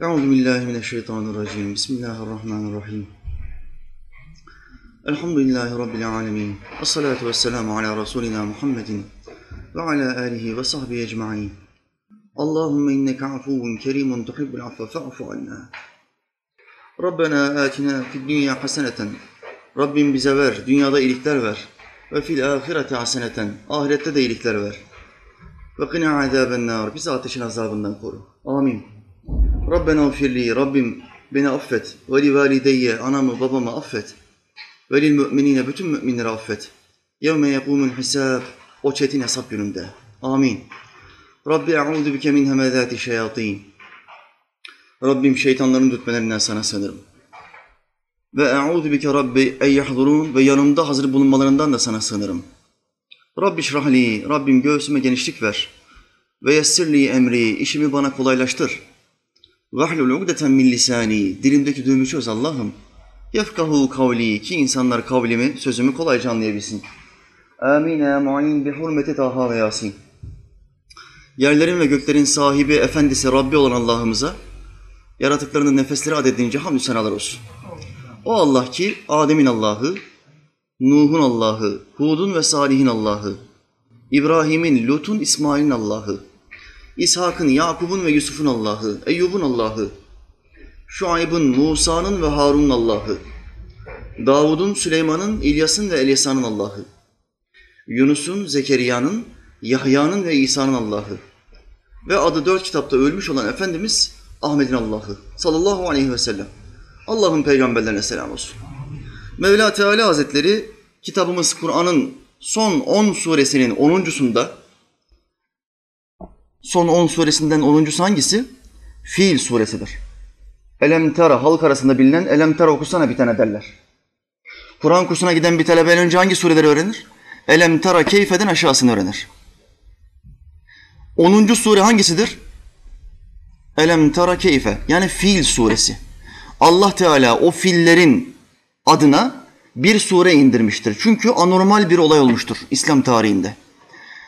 Euzu billahi mineşşeytanirracim. Bismillahirrahmanirrahim. Elhamdülillahi rabbil alamin. Ves salatu vesselamu ala rasulina Muhammedin ve ala alihi ve sahbihi ecmaîn. Allahumme inneke afuvun kerimun tuhibbul affe fa'fu anna. Rabbena atina fid dünya haseneten. Rabbim bize ver, dünyada iyilikler ver. Ve fil ahirete haseneten. Ahirette de iyilikler ver. Ve qina azaben nar. Bizi ateşin azabından koru. Amin. Rabbena ufirli, Rabbim beni affet. Ve li valideyye, anamı babamı affet. Ve lil müminine, bütün müminleri affet. Yevme yekumul hisab, o çetin hesap gününde. Amin. Rabbi e'udu bike min hemezati şeyatin. Rabbim şeytanların dürtmelerinden sana sığınırım. Ve e'udu bike Rabbi ey yahdurun ve yanımda hazır bulunmalarından da sana sığınırım. Rabbi şrahli, Rabbim göğsüme genişlik ver. Ve yessirli emri, işimi bana kolaylaştır. Vahlul ugdeten min lisani, dilimdeki düğümü çöz Allah'ım. Yefkahu kavli, ki insanlar kavlimi, sözümü kolayca anlayabilsin. Amin ya mu'in bi hurmeti Taha Yasin. Yerlerin ve göklerin sahibi, efendisi, Rabbi olan Allah'ımıza, yaratıklarının nefesleri adedince hamdü senalar olsun. O Allah ki Adem'in Allah'ı, Nuh'un Allah'ı, Hud'un ve Salih'in Allah'ı, İbrahim'in, Lut'un, İsmail'in Allah'ı, İshak'ın, Yakub'un ve Yusuf'un Allah'ı, Eyyub'un Allah'ı, Şuayb'ın, Musa'nın ve Harun'un Allah'ı, Davud'un, Süleyman'ın, İlyas'ın ve Elyasa'nın Allah'ı, Yunus'un, Zekeriya'nın, Yahya'nın ve İsa'nın Allah'ı ve adı dört kitapta ölmüş olan Efendimiz Ahmet'in Allah'ı sallallahu aleyhi ve sellem. Allah'ın peygamberlerine selam olsun. Mevla Teala Hazretleri kitabımız Kur'an'ın son 10 suresinin 10.sunda son 10 suresinden 10.sü hangisi? Fiil suresidir. Elem Tera halk arasında bilinen Elem Tera okusana bir tane derler. Kur'an kursuna giden bir talebe önce hangi sureleri öğrenir? Elem Tera keyfeden aşağısını öğrenir. 10. sure hangisidir? Elem Tera keyfe yani fiil suresi. Allah Teala o fiillerin adına bir sure indirmiştir. Çünkü anormal bir olay olmuştur İslam tarihinde.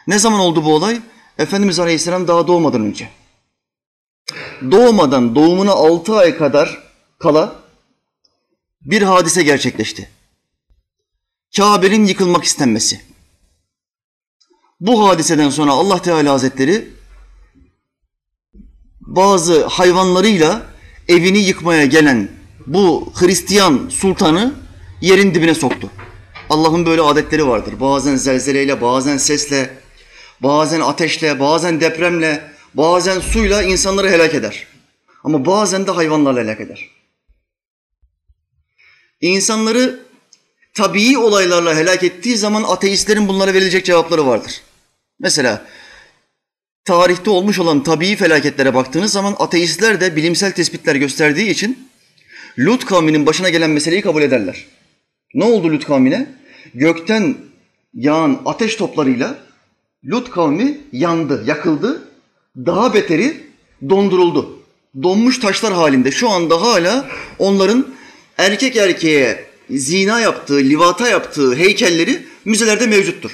Ne zaman oldu bu olay? Efendimiz Aleyhisselam daha doğmadan önce. Doğmadan doğumuna altı ay kadar kala bir hadise gerçekleşti. Kabe'nin yıkılmak istenmesi. Bu hadiseden sonra Allah Teala Hazretleri bazı hayvanlarıyla evini yıkmaya gelen bu Hristiyan sultanı yerin dibine soktu. Allah'ın böyle adetleri vardır. Bazen zelzeleyle, bazen sesle, bazen ateşle, bazen depremle, bazen suyla insanları helak eder. Ama bazen de hayvanlarla helak eder. İnsanları tabii olaylarla helak ettiği zaman ateistlerin bunlara verilecek cevapları vardır. Mesela tarihte olmuş olan tabii felaketlere baktığınız zaman ateistler de bilimsel tespitler gösterdiği için Lut kavminin başına gelen meseleyi kabul ederler. Ne oldu Lut kavmine? Gökten yağan ateş toplarıyla Lut kavmi yandı, yakıldı. Daha beteri donduruldu. Donmuş taşlar halinde şu anda hala onların erkek erkeğe zina yaptığı, livata yaptığı heykelleri müzelerde mevcuttur.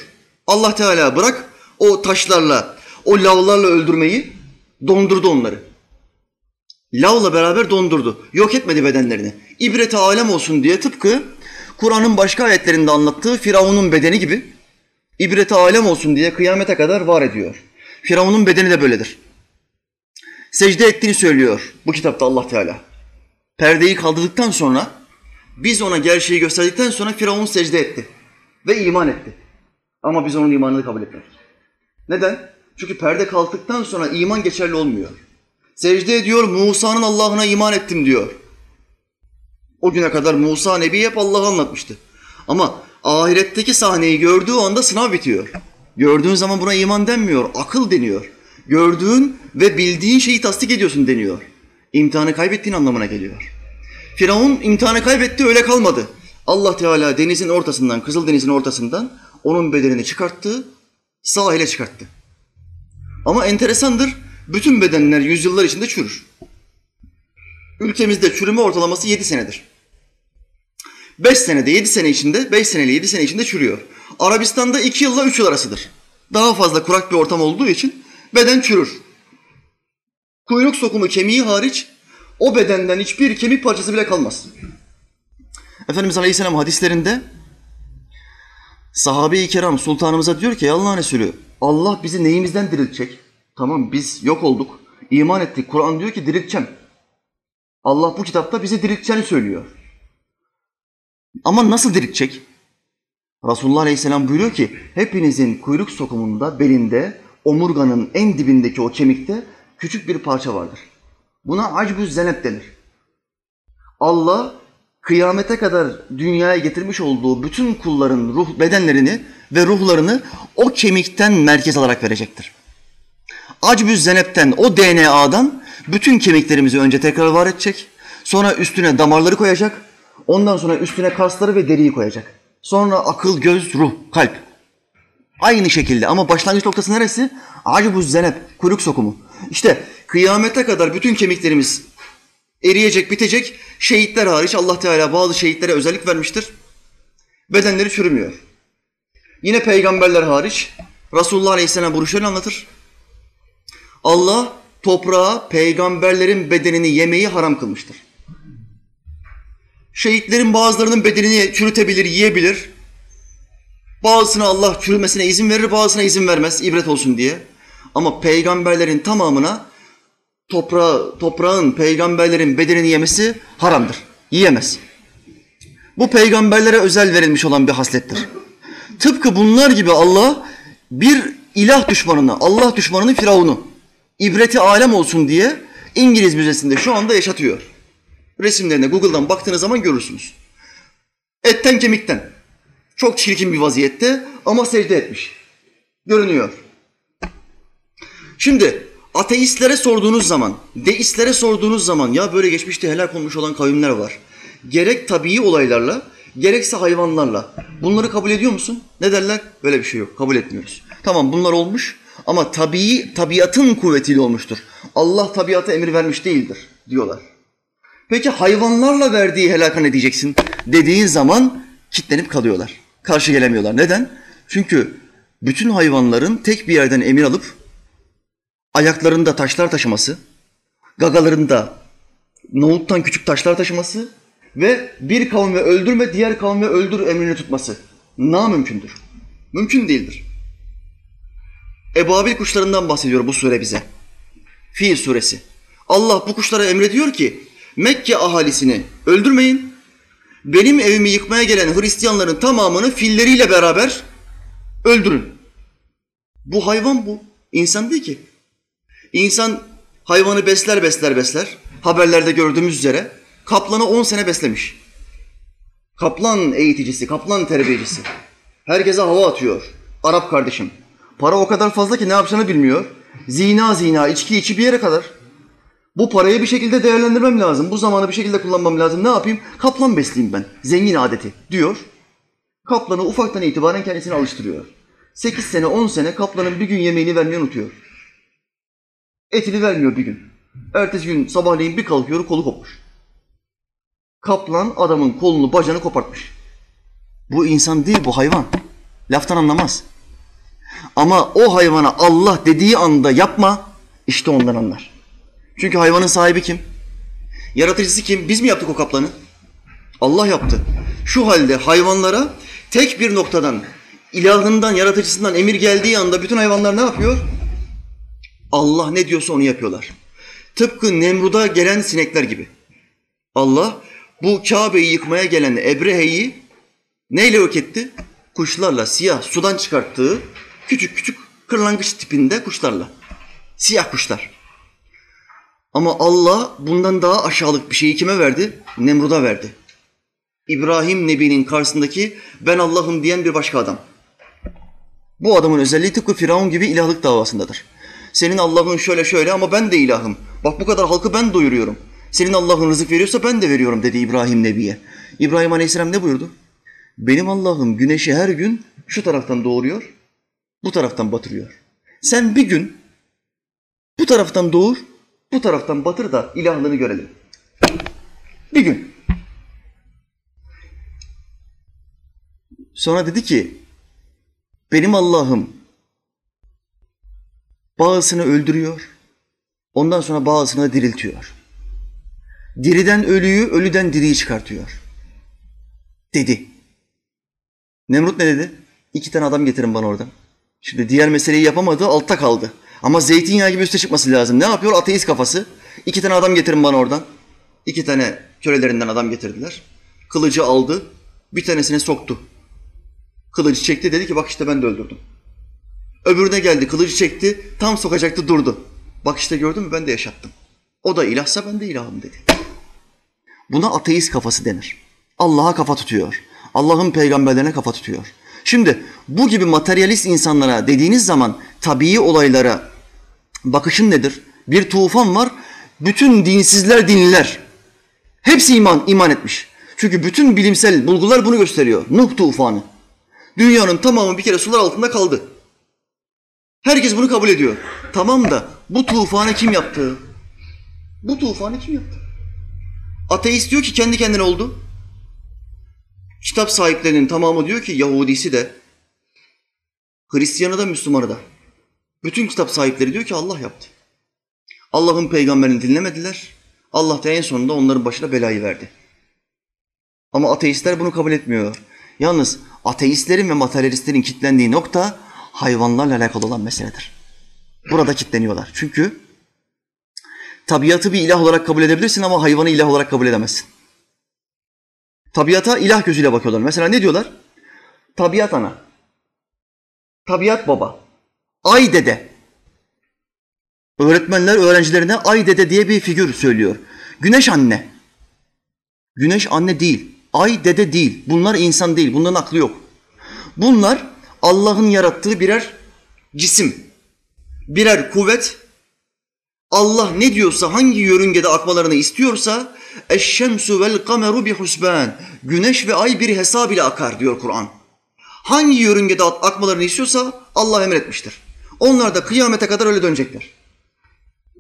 Allah Teala bırak o taşlarla, o lavlarla öldürmeyi dondurdu onları. Lavla beraber dondurdu. Yok etmedi bedenlerini. İbrete alem olsun diye tıpkı Kur'an'ın başka ayetlerinde anlattığı Firavun'un bedeni gibi ibrete alem olsun diye kıyamete kadar var ediyor. Firavun'un bedeni de böyledir. Secde ettiğini söylüyor bu kitapta Allah Teala. Perdeyi kaldırdıktan sonra biz ona gerçeği gösterdikten sonra Firavun secde etti ve iman etti. Ama biz onun imanını kabul etmedik. Neden? Çünkü perde kalktıktan sonra iman geçerli olmuyor. Secde ediyor, Musa'nın Allah'ına iman ettim diyor. O güne kadar Musa Nebi hep Allah'ı anlatmıştı. Ama ahiretteki sahneyi gördüğü anda sınav bitiyor. Gördüğün zaman buna iman denmiyor, akıl deniyor. Gördüğün ve bildiğin şeyi tasdik ediyorsun deniyor. İmtihanı kaybettiğin anlamına geliyor. Firavun imtihanı kaybetti öyle kalmadı. Allah Teala denizin ortasından, Kızıl Deniz'in ortasından onun bedenini çıkarttı, sahile çıkarttı. Ama enteresandır, bütün bedenler yüzyıllar içinde çürür. Ülkemizde çürüme ortalaması 7 senedir. 5 senede 7 sene içinde, 5 seneyle 7 sene içinde çürüyor. Arabistan'da 2 yılla 3 yıl arasıdır. Daha fazla kurak bir ortam olduğu için beden çürür. Kuyruk sokumu kemiği hariç o bedenden hiçbir kemik parçası bile kalmaz. Efendimiz Aleyhisselam hadislerinde sahabe-i kiram sultanımıza diyor ki Allah'ın Resulü Allah bizi neyimizden diriltecek? Tamam biz yok olduk, iman ettik. Kur'an diyor ki dirilteceğim. Allah bu kitapta bizi dirilteceğini söylüyor. Ama nasıl diriltecek? Resulullah Aleyhisselam buyuruyor ki hepinizin kuyruk sokumunda, belinde, omurganın en dibindeki o kemikte küçük bir parça vardır. Buna acbüz zenep denir. Allah kıyamete kadar dünyaya getirmiş olduğu bütün kulların ruh bedenlerini ve ruhlarını o kemikten merkez alarak verecektir. Acbüz zenepten, o DNA'dan bütün kemiklerimizi önce tekrar var edecek. Sonra üstüne damarları koyacak. Ondan sonra üstüne kasları ve deriyi koyacak. Sonra akıl, göz, ruh, kalp. Aynı şekilde ama başlangıç noktası neresi? Acbüz zenep, kuyruk sokumu. İşte kıyamete kadar bütün kemiklerimiz eriyecek, bitecek. Şehitler hariç Allah Teala bazı şehitlere özellik vermiştir. Bedenleri çürümüyor. Yine peygamberler hariç Resulullah Aleyhisselam bunu şöyle anlatır. Allah toprağa peygamberlerin bedenini yemeyi haram kılmıştır. Şehitlerin bazılarının bedenini çürütebilir, yiyebilir. Bazısına Allah çürümesine izin verir, bazısına izin vermez, ibret olsun diye. Ama peygamberlerin tamamına toprağı, toprağın peygamberlerin bedenini yemesi haramdır. Yiyemez. Bu peygamberlere özel verilmiş olan bir haslettir. Tıpkı bunlar gibi Allah bir ilah düşmanını, Allah düşmanını Firavun'u ibreti alem olsun diye İngiliz Müzesi'nde şu anda yaşatıyor. Resimlerine Google'dan baktığınız zaman görürsünüz. Etten kemikten. Çok çirkin bir vaziyette ama secde etmiş. Görünüyor. Şimdi ateistlere sorduğunuz zaman, deistlere sorduğunuz zaman ya böyle geçmişte helak olmuş olan kavimler var. Gerek tabii olaylarla, gerekse hayvanlarla. Bunları kabul ediyor musun? Ne derler? Böyle bir şey yok. Kabul etmiyoruz. Tamam bunlar olmuş ama tabii tabiatın kuvvetiyle olmuştur. Allah tabiata emir vermiş değildir diyorlar. Peki hayvanlarla verdiği helaka ne diyeceksin? Dediğin zaman kitlenip kalıyorlar. Karşı gelemiyorlar. Neden? Çünkü bütün hayvanların tek bir yerden emir alıp ayaklarında taşlar taşıması, gagalarında nohuttan küçük taşlar taşıması ve bir kavmi öldürme, diğer kavmi öldür emrini tutması na mümkündür. Mümkün değildir. Ebabil kuşlarından bahsediyor bu sure bize. Fil suresi. Allah bu kuşlara emrediyor ki Mekke ahalisini öldürmeyin. Benim evimi yıkmaya gelen Hristiyanların tamamını filleriyle beraber öldürün. Bu hayvan bu. İnsan değil ki. İnsan hayvanı besler besler besler. Haberlerde gördüğümüz üzere kaplanı 10 sene beslemiş. Kaplan eğiticisi, kaplan terbiyecisi. Herkese hava atıyor. Arap kardeşim. Para o kadar fazla ki ne yapacağını bilmiyor. Zina zina, içki içi bir yere kadar. Bu parayı bir şekilde değerlendirmem lazım. Bu zamanı bir şekilde kullanmam lazım. Ne yapayım? Kaplan besleyeyim ben. Zengin adeti diyor. Kaplanı ufaktan itibaren kendisine alıştırıyor. 8 sene 10 sene kaplanın bir gün yemeğini vermeyi unutuyor. Etini vermiyor bir gün. Ertesi gün sabahleyin bir kalkıyor kolu kopmuş. Kaplan adamın kolunu bacağını kopartmış. Bu insan değil bu hayvan. Laftan anlamaz. Ama o hayvana Allah dediği anda yapma işte ondan anlar. Çünkü hayvanın sahibi kim? Yaratıcısı kim? Biz mi yaptık o kaplanı? Allah yaptı. Şu halde hayvanlara tek bir noktadan, ilahından, yaratıcısından emir geldiği anda bütün hayvanlar ne yapıyor? Allah ne diyorsa onu yapıyorlar. Tıpkı Nemrud'a gelen sinekler gibi. Allah bu Kabe'yi yıkmaya gelen Ebrehe'yi neyle yok etti? Kuşlarla, siyah sudan çıkarttığı küçük küçük kırlangıç tipinde kuşlarla. Siyah kuşlar. Ama Allah bundan daha aşağılık bir şeyi kime verdi? Nemrud'a verdi. İbrahim Nebi'nin karşısındaki ben Allah'ım diyen bir başka adam. Bu adamın özelliği tıpkı Firavun gibi ilahlık davasındadır. Senin Allah'ın şöyle şöyle ama ben de ilahım. Bak bu kadar halkı ben doyuruyorum. Senin Allah'ın rızık veriyorsa ben de veriyorum dedi İbrahim Nebi'ye. İbrahim Aleyhisselam ne buyurdu? Benim Allah'ım güneşi her gün şu taraftan doğuruyor, bu taraftan batırıyor. Sen bir gün bu taraftan doğur, bu taraftan batır da ilahlığını görelim. Bir gün. Sonra dedi ki, benim Allah'ım bazısını öldürüyor, ondan sonra bazısını diriltiyor. Diriden ölüyü, ölüden diriyi çıkartıyor. Dedi. Nemrut ne dedi? İki tane adam getirin bana oradan. Şimdi diğer meseleyi yapamadı, altta kaldı. Ama zeytinyağı gibi üste çıkması lazım. Ne yapıyor? Ateist kafası. İki tane adam getirin bana oradan. İki tane kölelerinden adam getirdiler. Kılıcı aldı, bir tanesine soktu. Kılıcı çekti, dedi ki bak işte ben de öldürdüm. Öbürüne geldi, kılıcı çekti, tam sokacaktı durdu. Bak işte gördün mü ben de yaşattım. O da ilahsa ben de ilahım dedi. Buna ateist kafası denir. Allah'a kafa tutuyor. Allah'ın peygamberlerine kafa tutuyor. Şimdi bu gibi materyalist insanlara dediğiniz zaman tabii olaylara bakışın nedir? Bir tufan var, bütün dinsizler dinliler. Hepsi iman, iman etmiş. Çünkü bütün bilimsel bulgular bunu gösteriyor. Nuh tufanı. Dünyanın tamamı bir kere sular altında kaldı. Herkes bunu kabul ediyor. Tamam da bu tufanı kim yaptı? Bu tufanı kim yaptı? Ateist diyor ki kendi kendine oldu. Kitap sahiplerinin tamamı diyor ki Yahudisi de, Hristiyanı da Müslümanı da. Bütün kitap sahipleri diyor ki Allah yaptı. Allah'ın peygamberini dinlemediler. Allah da en sonunda onların başına belayı verdi. Ama ateistler bunu kabul etmiyor. Yalnız ateistlerin ve materyalistlerin kitlendiği nokta hayvanlarla alakalı olan meseledir. Burada kitleniyorlar. Çünkü tabiatı bir ilah olarak kabul edebilirsin ama hayvanı ilah olarak kabul edemezsin. Tabiata ilah gözüyle bakıyorlar. Mesela ne diyorlar? Tabiat ana, tabiat baba, ay dede. Öğretmenler öğrencilerine ay dede diye bir figür söylüyor. Güneş anne. Güneş anne değil. Ay dede değil. Bunlar insan değil. Bunların aklı yok. Bunlar Allah'ın yarattığı birer cisim. Birer kuvvet. Allah ne diyorsa, hangi yörüngede akmalarını istiyorsa eşşemsu vel kameru bi husban. Güneş ve ay bir hesab ile akar diyor Kur'an. Hangi yörüngede akmalarını istiyorsa Allah emretmiştir. Onlar da kıyamete kadar öyle dönecekler.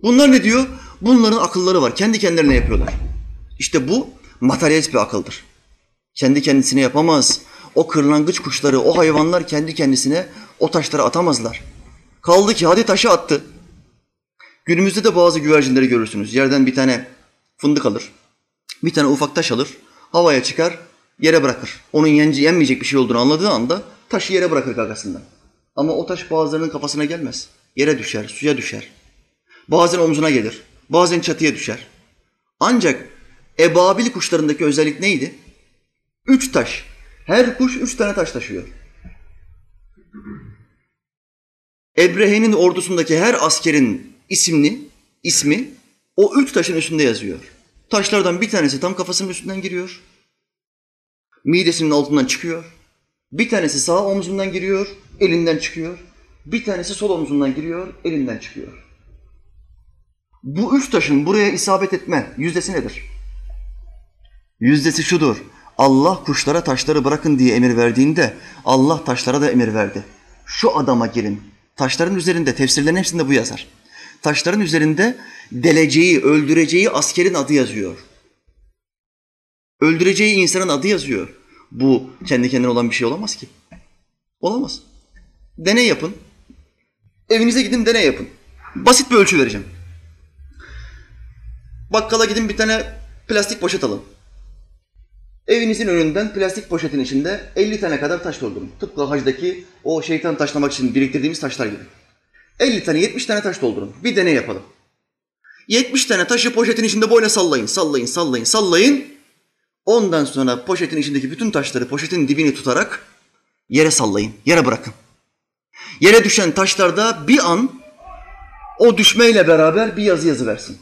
Bunlar ne diyor? Bunların akılları var. Kendi kendilerine yapıyorlar. İşte bu materyalist bir akıldır. Kendi kendisine yapamaz. O kırlangıç kuşları, o hayvanlar kendi kendisine o taşları atamazlar. Kaldı ki hadi taşı attı. Günümüzde de bazı güvercinleri görürsünüz. Yerden bir tane fındık alır. Bir tane ufak taş alır. Havaya çıkar, yere bırakır. Onun yenci, yenmeyecek bir şey olduğunu anladığı anda taşı yere bırakır gagasından. Ama o taş bazılarının kafasına gelmez. Yere düşer, suya düşer. Bazen omzuna gelir. Bazen çatıya düşer. Ancak ebabil kuşlarındaki özellik neydi? Üç taş. Her kuş üç tane taş taşıyor. Ebrehe'nin ordusundaki her askerin isimli, ismi o üç taşın üstünde yazıyor. Taşlardan bir tanesi tam kafasının üstünden giriyor. Midesinin altından çıkıyor. Bir tanesi sağ omzundan giriyor, elinden çıkıyor. Bir tanesi sol omzundan giriyor, elinden çıkıyor. Bu üç taşın buraya isabet etme yüzdesi nedir? Yüzdesi şudur. Allah kuşlara taşları bırakın diye emir verdiğinde Allah taşlara da emir verdi. Şu adama girin. Taşların üzerinde, tefsirlerin hepsinde bu yazar. Taşların üzerinde deleceği, öldüreceği askerin adı yazıyor. Öldüreceği insanın adı yazıyor. Bu kendi kendine olan bir şey olamaz ki. Olamaz. Deney yapın. Evinize gidin deney yapın. Basit bir ölçü vereceğim. Bakkala gidin bir tane plastik poşet alın. Evinizin önünden plastik poşetin içinde 50 tane kadar taş doldurun. Tıpkı hacdaki o şeytan taşlamak için biriktirdiğimiz taşlar gibi. 50 tane 70 tane taş doldurun. Bir deney yapalım. 70 tane taşı poşetin içinde boyuna sallayın, sallayın, sallayın, sallayın. Ondan sonra poşetin içindeki bütün taşları poşetin dibini tutarak yere sallayın, yere bırakın. Yere düşen taşlarda bir an o düşmeyle beraber bir yazı yazı versin.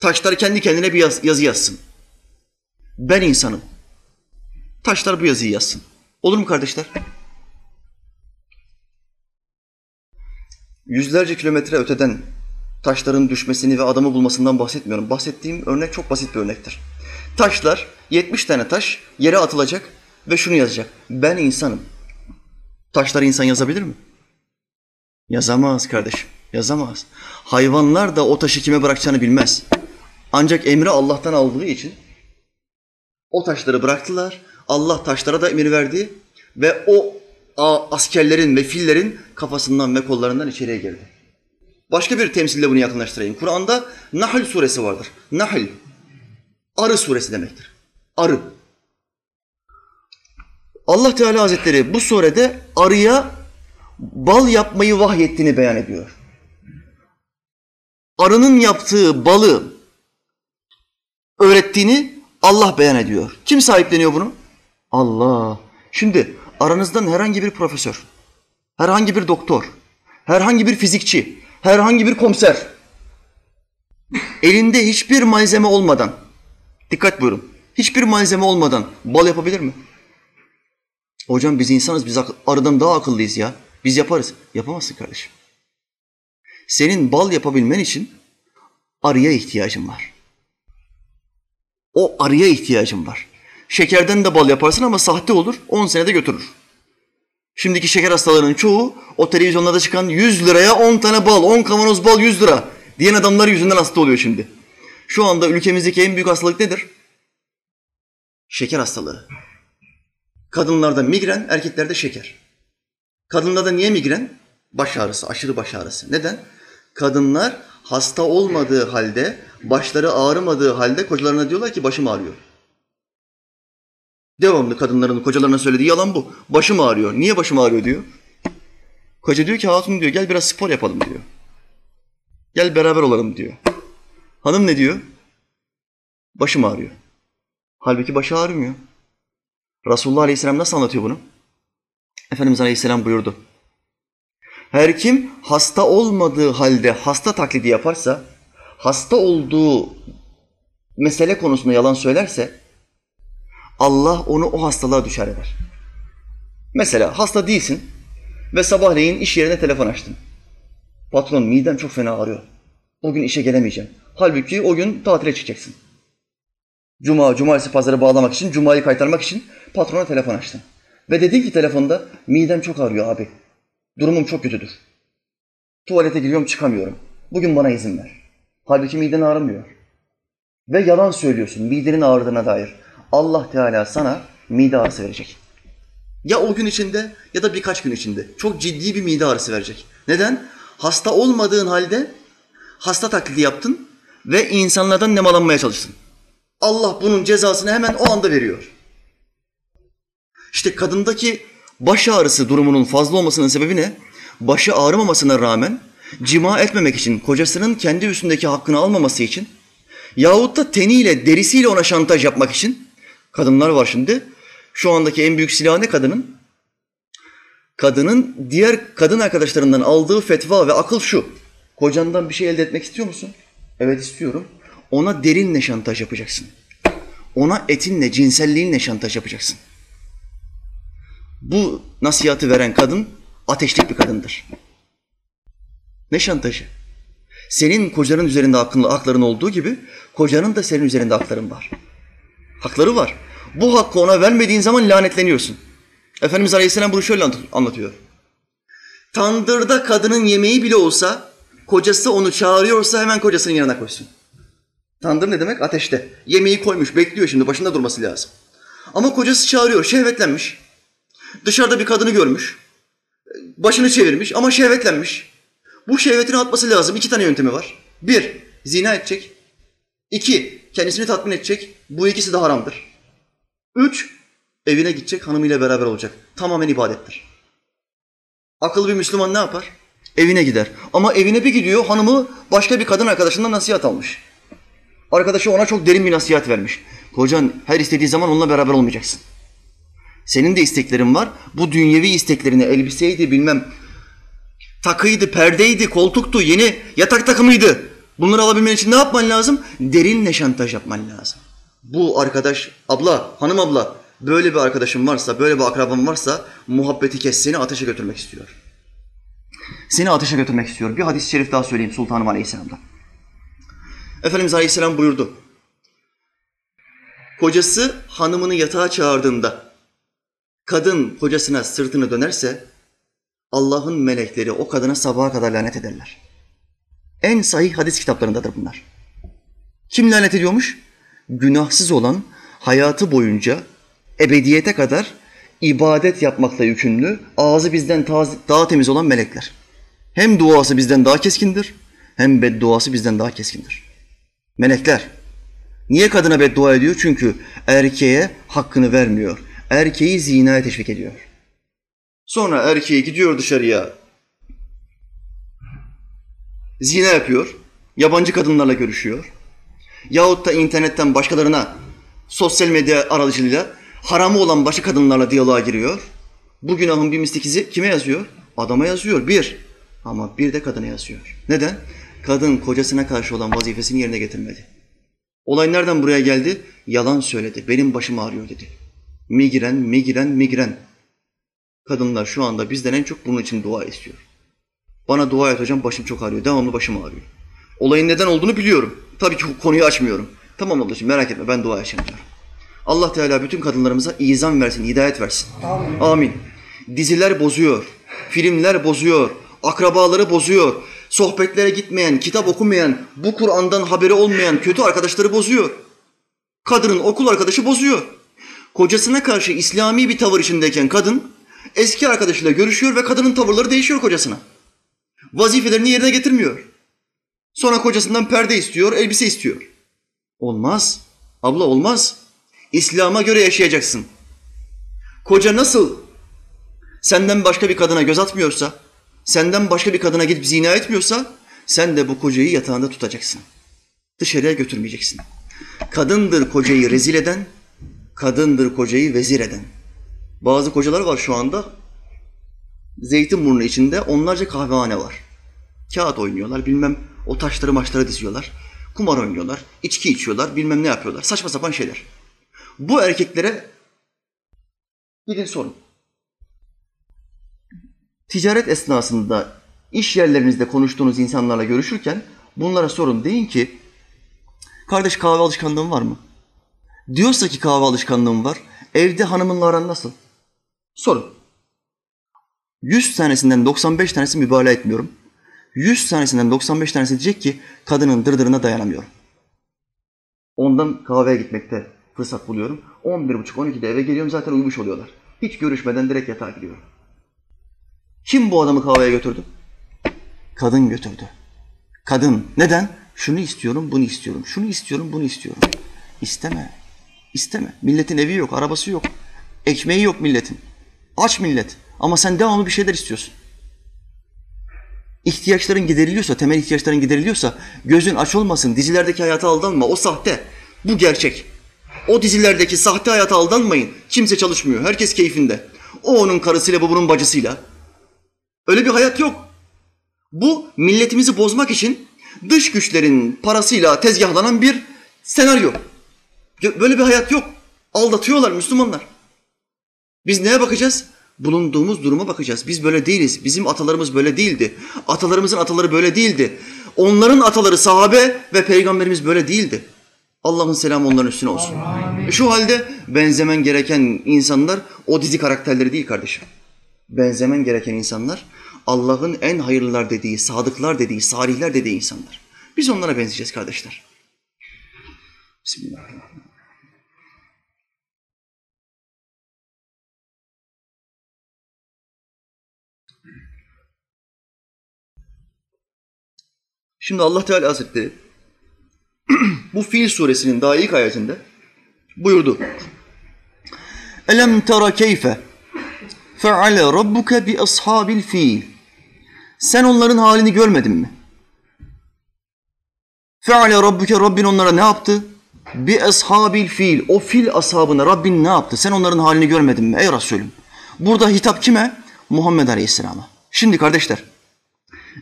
Taşlar kendi kendine bir yaz, yazı yazsın. Ben insanım. Taşlar bu yazıyı yazsın. Olur mu kardeşler? Yüzlerce kilometre öteden taşların düşmesini ve adamı bulmasından bahsetmiyorum. Bahsettiğim örnek çok basit bir örnektir. Taşlar, 70 tane taş yere atılacak ve şunu yazacak. Ben insanım. Taşlar insan yazabilir mi? Yazamaz kardeşim, yazamaz. Hayvanlar da o taşı kime bırakacağını bilmez. Ancak emri Allah'tan aldığı için o taşları bıraktılar. Allah taşlara da emir verdi ve o askerlerin ve fillerin kafasından ve kollarından içeriye girdi. Başka bir temsille bunu yakınlaştırayım. Kur'an'da Nahl suresi vardır. Nahl, arı suresi demektir. Arı. Allah Teala Hazretleri bu surede arıya bal yapmayı vahyettiğini beyan ediyor. Arının yaptığı balı öğrettiğini Allah beyan ediyor. Kim sahipleniyor bunu? Allah. Şimdi aranızdan herhangi bir profesör, herhangi bir doktor, herhangi bir fizikçi, herhangi bir komiser elinde hiçbir malzeme olmadan, dikkat buyurun, hiçbir malzeme olmadan bal yapabilir mi? Hocam biz insanız, biz arıdan daha akıllıyız ya. Biz yaparız. Yapamazsın kardeşim. Senin bal yapabilmen için arıya ihtiyacın var. O arıya ihtiyacın var. Şekerden de bal yaparsın ama sahte olur, 10 senede götürür. Şimdiki şeker hastalarının çoğu o televizyonlarda çıkan 100 liraya 10 tane bal, 10 kavanoz bal 100 lira diyen adamlar yüzünden hasta oluyor şimdi. Şu anda ülkemizdeki en büyük hastalık nedir? Şeker hastalığı. Kadınlarda migren, erkeklerde şeker. Kadınlarda niye migren? Baş ağrısı, aşırı baş ağrısı. Neden? Kadınlar hasta olmadığı halde, başları ağrımadığı halde kocalarına diyorlar ki başım ağrıyor. Devamlı kadınların kocalarına söylediği yalan bu. Başım ağrıyor. Niye başım ağrıyor diyor. Koca diyor ki hatun diyor gel biraz spor yapalım diyor. Gel beraber olalım diyor. Hanım ne diyor? Başım ağrıyor. Halbuki başı ağrımıyor. Resulullah Aleyhisselam nasıl anlatıyor bunu? Efendimiz Aleyhisselam buyurdu. Her kim hasta olmadığı halde hasta taklidi yaparsa, hasta olduğu mesele konusunda yalan söylerse, Allah onu o hastalığa düşer eder. Mesela hasta değilsin ve sabahleyin iş yerine telefon açtın. Patron midem çok fena ağrıyor. O gün işe gelemeyeceğim. Halbuki o gün tatile çıkacaksın. Cuma, cumartesi pazarı bağlamak için, cumayı kaytarmak için patrona telefon açtın. Ve dedin ki telefonda midem çok ağrıyor abi. Durumum çok kötüdür. Tuvalete giriyorum çıkamıyorum. Bugün bana izin ver. Halbuki miden ağrımıyor. Ve yalan söylüyorsun midenin ağrıdığına dair. Allah Teala sana mide ağrısı verecek. Ya o gün içinde ya da birkaç gün içinde çok ciddi bir mide ağrısı verecek. Neden? Hasta olmadığın halde hasta taklidi yaptın ve insanlardan nemalanmaya çalıştın. Allah bunun cezasını hemen o anda veriyor. İşte kadındaki baş ağrısı durumunun fazla olmasının sebebi ne? Başı ağrımamasına rağmen cima etmemek için, kocasının kendi üstündeki hakkını almaması için yahut da teniyle, derisiyle ona şantaj yapmak için kadınlar var şimdi. Şu andaki en büyük silah ne kadının? Kadının diğer kadın arkadaşlarından aldığı fetva ve akıl şu. Kocandan bir şey elde etmek istiyor musun? Evet istiyorum. Ona derinle şantaj yapacaksın. Ona etinle, cinselliğinle şantaj yapacaksın. Bu nasihatı veren kadın ateşlik bir kadındır. Ne şantajı? Senin kocanın üzerinde hakkın, hakların olduğu gibi kocanın da senin üzerinde hakların var. Hakları var. Bu hakkı ona vermediğin zaman lanetleniyorsun. Efendimiz Aleyhisselam bunu şöyle anlatıyor. Tandırda kadının yemeği bile olsa kocası onu çağırıyorsa hemen kocasının yanına koysun. Tandır ne demek? Ateşte. Yemeği koymuş, bekliyor şimdi, başında durması lazım. Ama kocası çağırıyor, şehvetlenmiş. Dışarıda bir kadını görmüş. Başını çevirmiş ama şehvetlenmiş. Bu şehvetini atması lazım. İki tane yöntemi var. Bir, zina edecek. İki, kendisini tatmin edecek. Bu ikisi de haramdır. Üç, evine gidecek, hanımıyla beraber olacak. Tamamen ibadettir. Akıllı bir Müslüman ne yapar? Evine gider. Ama evine bir gidiyor, hanımı başka bir kadın arkadaşından nasihat almış. Arkadaşı ona çok derin bir nasihat vermiş. Kocan her istediği zaman onunla beraber olmayacaksın. Senin de isteklerin var. Bu dünyevi isteklerini elbiseydi bilmem takıydı, perdeydi, koltuktu, yeni yatak takımıydı. Bunları alabilmen için ne yapman lazım? Derinle şantaj yapman lazım. Bu arkadaş, abla, hanım abla böyle bir arkadaşım varsa, böyle bir akraban varsa muhabbeti kes seni ateşe götürmek istiyor. Seni ateşe götürmek istiyor. Bir hadis-i şerif daha söyleyeyim Sultanım Aleyhisselam'dan. Efendimiz Aleyhisselam buyurdu. Kocası hanımını yatağa çağırdığında kadın kocasına sırtını dönerse Allah'ın melekleri o kadına sabaha kadar lanet ederler. En sahih hadis kitaplarındadır bunlar. Kim lanet ediyormuş? Günahsız olan hayatı boyunca ebediyete kadar ibadet yapmakla yükümlü, ağzı bizden daha temiz olan melekler. Hem duası bizden daha keskindir, hem bedduası bizden daha keskindir. Melekler. Niye kadına beddua ediyor? Çünkü erkeğe hakkını vermiyor. Erkeği zinaya teşvik ediyor. Sonra erkeği gidiyor dışarıya. Zina yapıyor. Yabancı kadınlarla görüşüyor. Yahut da internetten başkalarına sosyal medya aracılığıyla haramı olan başka kadınlarla diyaloğa giriyor. Bu günahın bir mislikizi kime yazıyor? Adama yazıyor. Bir. Ama bir de kadına yazıyor. Neden? Kadın kocasına karşı olan vazifesini yerine getirmedi. Olay nereden buraya geldi? Yalan söyledi. Benim başım ağrıyor dedi. Migren, migren, migren. Kadınlar şu anda bizden en çok bunun için dua istiyor. Bana dua et hocam başım çok ağrıyor. Devamlı başım ağrıyor. Olayın neden olduğunu biliyorum. Tabii ki konuyu açmıyorum. Tamam ablacığım merak etme ben dua edeceğim diyorum. Allah Teala bütün kadınlarımıza izan versin, hidayet versin. Amin. Amin. Diziler bozuyor, filmler bozuyor, akrabaları bozuyor, sohbetlere gitmeyen, kitap okumayan, bu Kur'an'dan haberi olmayan kötü arkadaşları bozuyor. Kadının okul arkadaşı bozuyor. Kocasına karşı İslami bir tavır içindeyken kadın eski arkadaşıyla görüşüyor ve kadının tavırları değişiyor kocasına. Vazifelerini yerine getirmiyor. Sonra kocasından perde istiyor, elbise istiyor. Olmaz. Abla olmaz. İslam'a göre yaşayacaksın. Koca nasıl senden başka bir kadına göz atmıyorsa, senden başka bir kadına gidip zina etmiyorsa, sen de bu kocayı yatağında tutacaksın. Dışarıya götürmeyeceksin. Kadındır kocayı rezil eden, kadındır kocayı vezir eden. Bazı kocalar var şu anda, Zeytinburnu içinde onlarca kahvehane var. Kağıt oynuyorlar, bilmem o taşları maçları diziyorlar. Kumar oynuyorlar, içki içiyorlar, bilmem ne yapıyorlar. Saçma sapan şeyler. Bu erkeklere gidin sorun. Ticaret esnasında iş yerlerinizde konuştuğunuz insanlarla görüşürken bunlara sorun. Deyin ki kardeş kahve alışkanlığın var mı? Diyorsa ki kahve alışkanlığım var. Evde hanımınla aran nasıl? Sorun. 100 tanesinden 95 tanesi mübalağa etmiyorum. 100 tanesinden 95 tanesi diyecek ki kadının dırdırına dayanamıyorum. Ondan kahveye gitmekte fırsat buluyorum. 11.30-12'de eve geliyorum zaten uyumuş oluyorlar. Hiç görüşmeden direkt yatağa gidiyorum. Kim bu adamı kahveye götürdü? Kadın götürdü. Kadın. Neden? Şunu istiyorum, bunu istiyorum. Şunu istiyorum, bunu istiyorum. İsteme. İsteme. Milletin evi yok, arabası yok. Ekmeği yok milletin. Aç millet. Ama sen devamlı bir şeyler istiyorsun. İhtiyaçların gideriliyorsa, temel ihtiyaçların gideriliyorsa gözün aç olmasın. Dizilerdeki hayata aldanma. O sahte. Bu gerçek. O dizilerdeki sahte hayata aldanmayın. Kimse çalışmıyor. Herkes keyfinde. O onun karısıyla, bu bunun bacısıyla. Öyle bir hayat yok. Bu milletimizi bozmak için dış güçlerin parasıyla tezgahlanan bir senaryo. Böyle bir hayat yok. Aldatıyorlar Müslümanlar. Biz neye bakacağız? Bulunduğumuz duruma bakacağız. Biz böyle değiliz. Bizim atalarımız böyle değildi. Atalarımızın ataları böyle değildi. Onların ataları sahabe ve peygamberimiz böyle değildi. Allah'ın selamı onların üstüne olsun. Amin. Şu halde benzemen gereken insanlar o dizi karakterleri değil kardeşim. Benzemen gereken insanlar Allah'ın en hayırlılar dediği, sadıklar dediği, salihler dediği insanlar. Biz onlara benzeyeceğiz kardeşler. Bismillahirrahmanirrahim. Şimdi Allah Teala Hazretleri bu Fil suresinin daha ilk ayetinde buyurdu. Elem tera keyfe feale rabbuke bi ashabil fil. Sen onların halini görmedin mi? Feale rabbuke Rabbin onlara ne yaptı? Bi ashabil fil. O fil ashabına Rabbin ne yaptı? Sen onların halini görmedin mi ey Resulüm? Burada hitap kime? Muhammed Aleyhisselam'a. Şimdi kardeşler,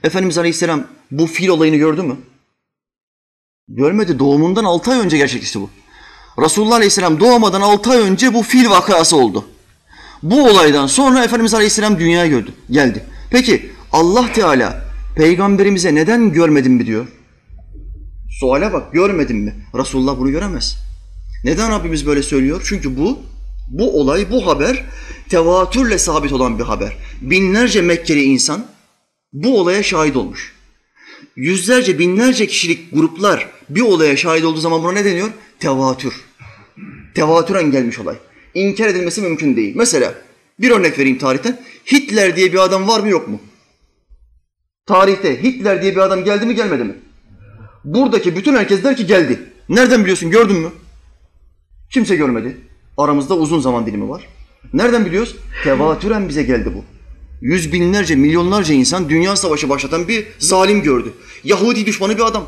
Efendimiz Aleyhisselam bu fil olayını gördü mü? Görmedi. Doğumundan altı ay önce gerçekleşti bu. Resulullah Aleyhisselam doğmadan altı ay önce bu fil vakası oldu. Bu olaydan sonra Efendimiz Aleyhisselam dünyaya gördü, geldi. Peki Allah Teala peygamberimize neden görmedin mi diyor? Suale bak görmedin mi? Resulullah bunu göremez. Neden Rabbimiz böyle söylüyor? Çünkü bu bu olay, bu haber tevatürle sabit olan bir haber. Binlerce Mekkeli insan bu olaya şahit olmuş. Yüzlerce, binlerce kişilik gruplar bir olaya şahit olduğu zaman buna ne deniyor? Tevatür. Tevatüren gelmiş olay. İnkar edilmesi mümkün değil. Mesela bir örnek vereyim tarihten. Hitler diye bir adam var mı yok mu? Tarihte Hitler diye bir adam geldi mi gelmedi mi? Buradaki bütün herkes der ki geldi. Nereden biliyorsun gördün mü? Kimse görmedi. Aramızda uzun zaman dilimi var. Nereden biliyoruz? Tevatüren bize geldi bu. Yüz binlerce, milyonlarca insan dünya savaşı başlatan bir zalim gördü. Yahudi düşmanı bir adam.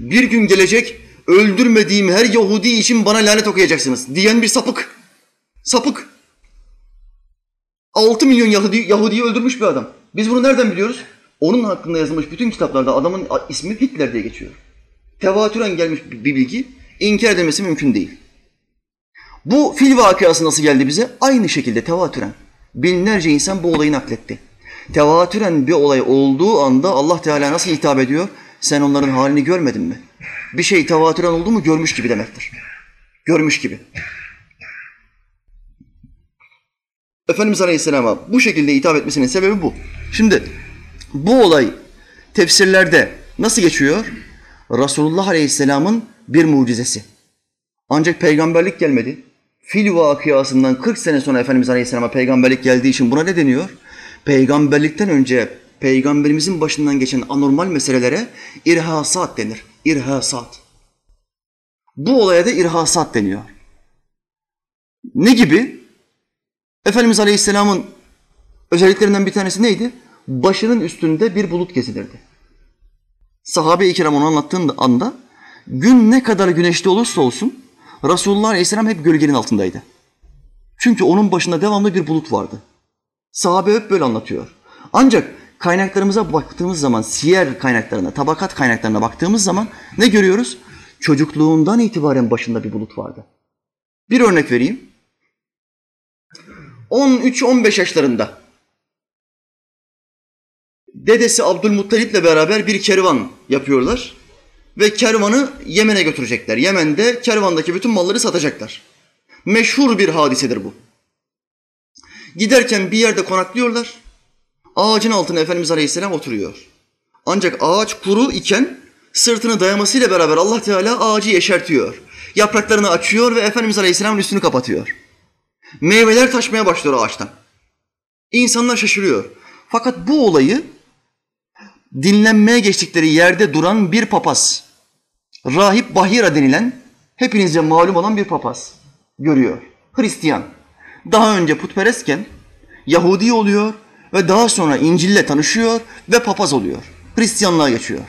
Bir gün gelecek öldürmediğim her Yahudi için bana lanet okuyacaksınız diyen bir sapık. Sapık. 6 milyon Yahudi, Yahudi'yi öldürmüş bir adam. Biz bunu nereden biliyoruz? Onun hakkında yazılmış bütün kitaplarda adamın ismi Hitler diye geçiyor. Tevatüren gelmiş bir bilgi inkar edilmesi mümkün değil. Bu fil vakıası nasıl geldi bize? Aynı şekilde tevatüren. Binlerce insan bu olayı nakletti. Tevatüren bir olay olduğu anda Allah Teala nasıl hitap ediyor? Sen onların halini görmedin mi? Bir şey tevatüren oldu mu görmüş gibi demektir. Görmüş gibi. Efendimiz Aleyhisselam'a bu şekilde hitap etmesinin sebebi bu. Şimdi bu olay tefsirlerde nasıl geçiyor? Resulullah Aleyhisselam'ın bir mucizesi. Ancak peygamberlik gelmedi. Fil vakıasından 40 sene sonra Efendimiz Aleyhisselam'a peygamberlik geldiği için buna ne deniyor? Peygamberlikten önce peygamberimizin başından geçen anormal meselelere irhasat denir. İrhasat. Bu olaya da irhasat deniyor. Ne gibi? Efendimiz Aleyhisselam'ın özelliklerinden bir tanesi neydi? Başının üstünde bir bulut gezilirdi. Sahabe-i kiram onu anlattığında anda gün ne kadar güneşli olursa olsun Resulullah Aleyhisselam hep gölgenin altındaydı. Çünkü onun başında devamlı bir bulut vardı. Sahabe hep böyle anlatıyor. Ancak kaynaklarımıza baktığımız zaman, siyer kaynaklarına, tabakat kaynaklarına baktığımız zaman ne görüyoruz? Çocukluğundan itibaren başında bir bulut vardı. Bir örnek vereyim. 13-15 yaşlarında dedesi Abdülmuttalip'le beraber bir kervan yapıyorlar ve kervanı Yemen'e götürecekler. Yemen'de kervandaki bütün malları satacaklar. Meşhur bir hadisedir bu. Giderken bir yerde konaklıyorlar. Ağacın altına Efendimiz Aleyhisselam oturuyor. Ancak ağaç kuru iken sırtını dayamasıyla beraber Allah Teala ağacı yeşertiyor. Yapraklarını açıyor ve Efendimiz Aleyhisselam'ın üstünü kapatıyor. Meyveler taşmaya başlıyor ağaçtan. İnsanlar şaşırıyor. Fakat bu olayı dinlenmeye geçtikleri yerde duran bir papaz, Rahip Bahira denilen hepinizce malum olan bir papaz görüyor. Hristiyan. Daha önce putperestken Yahudi oluyor ve daha sonra İncil'le tanışıyor ve papaz oluyor. Hristiyanlığa geçiyor.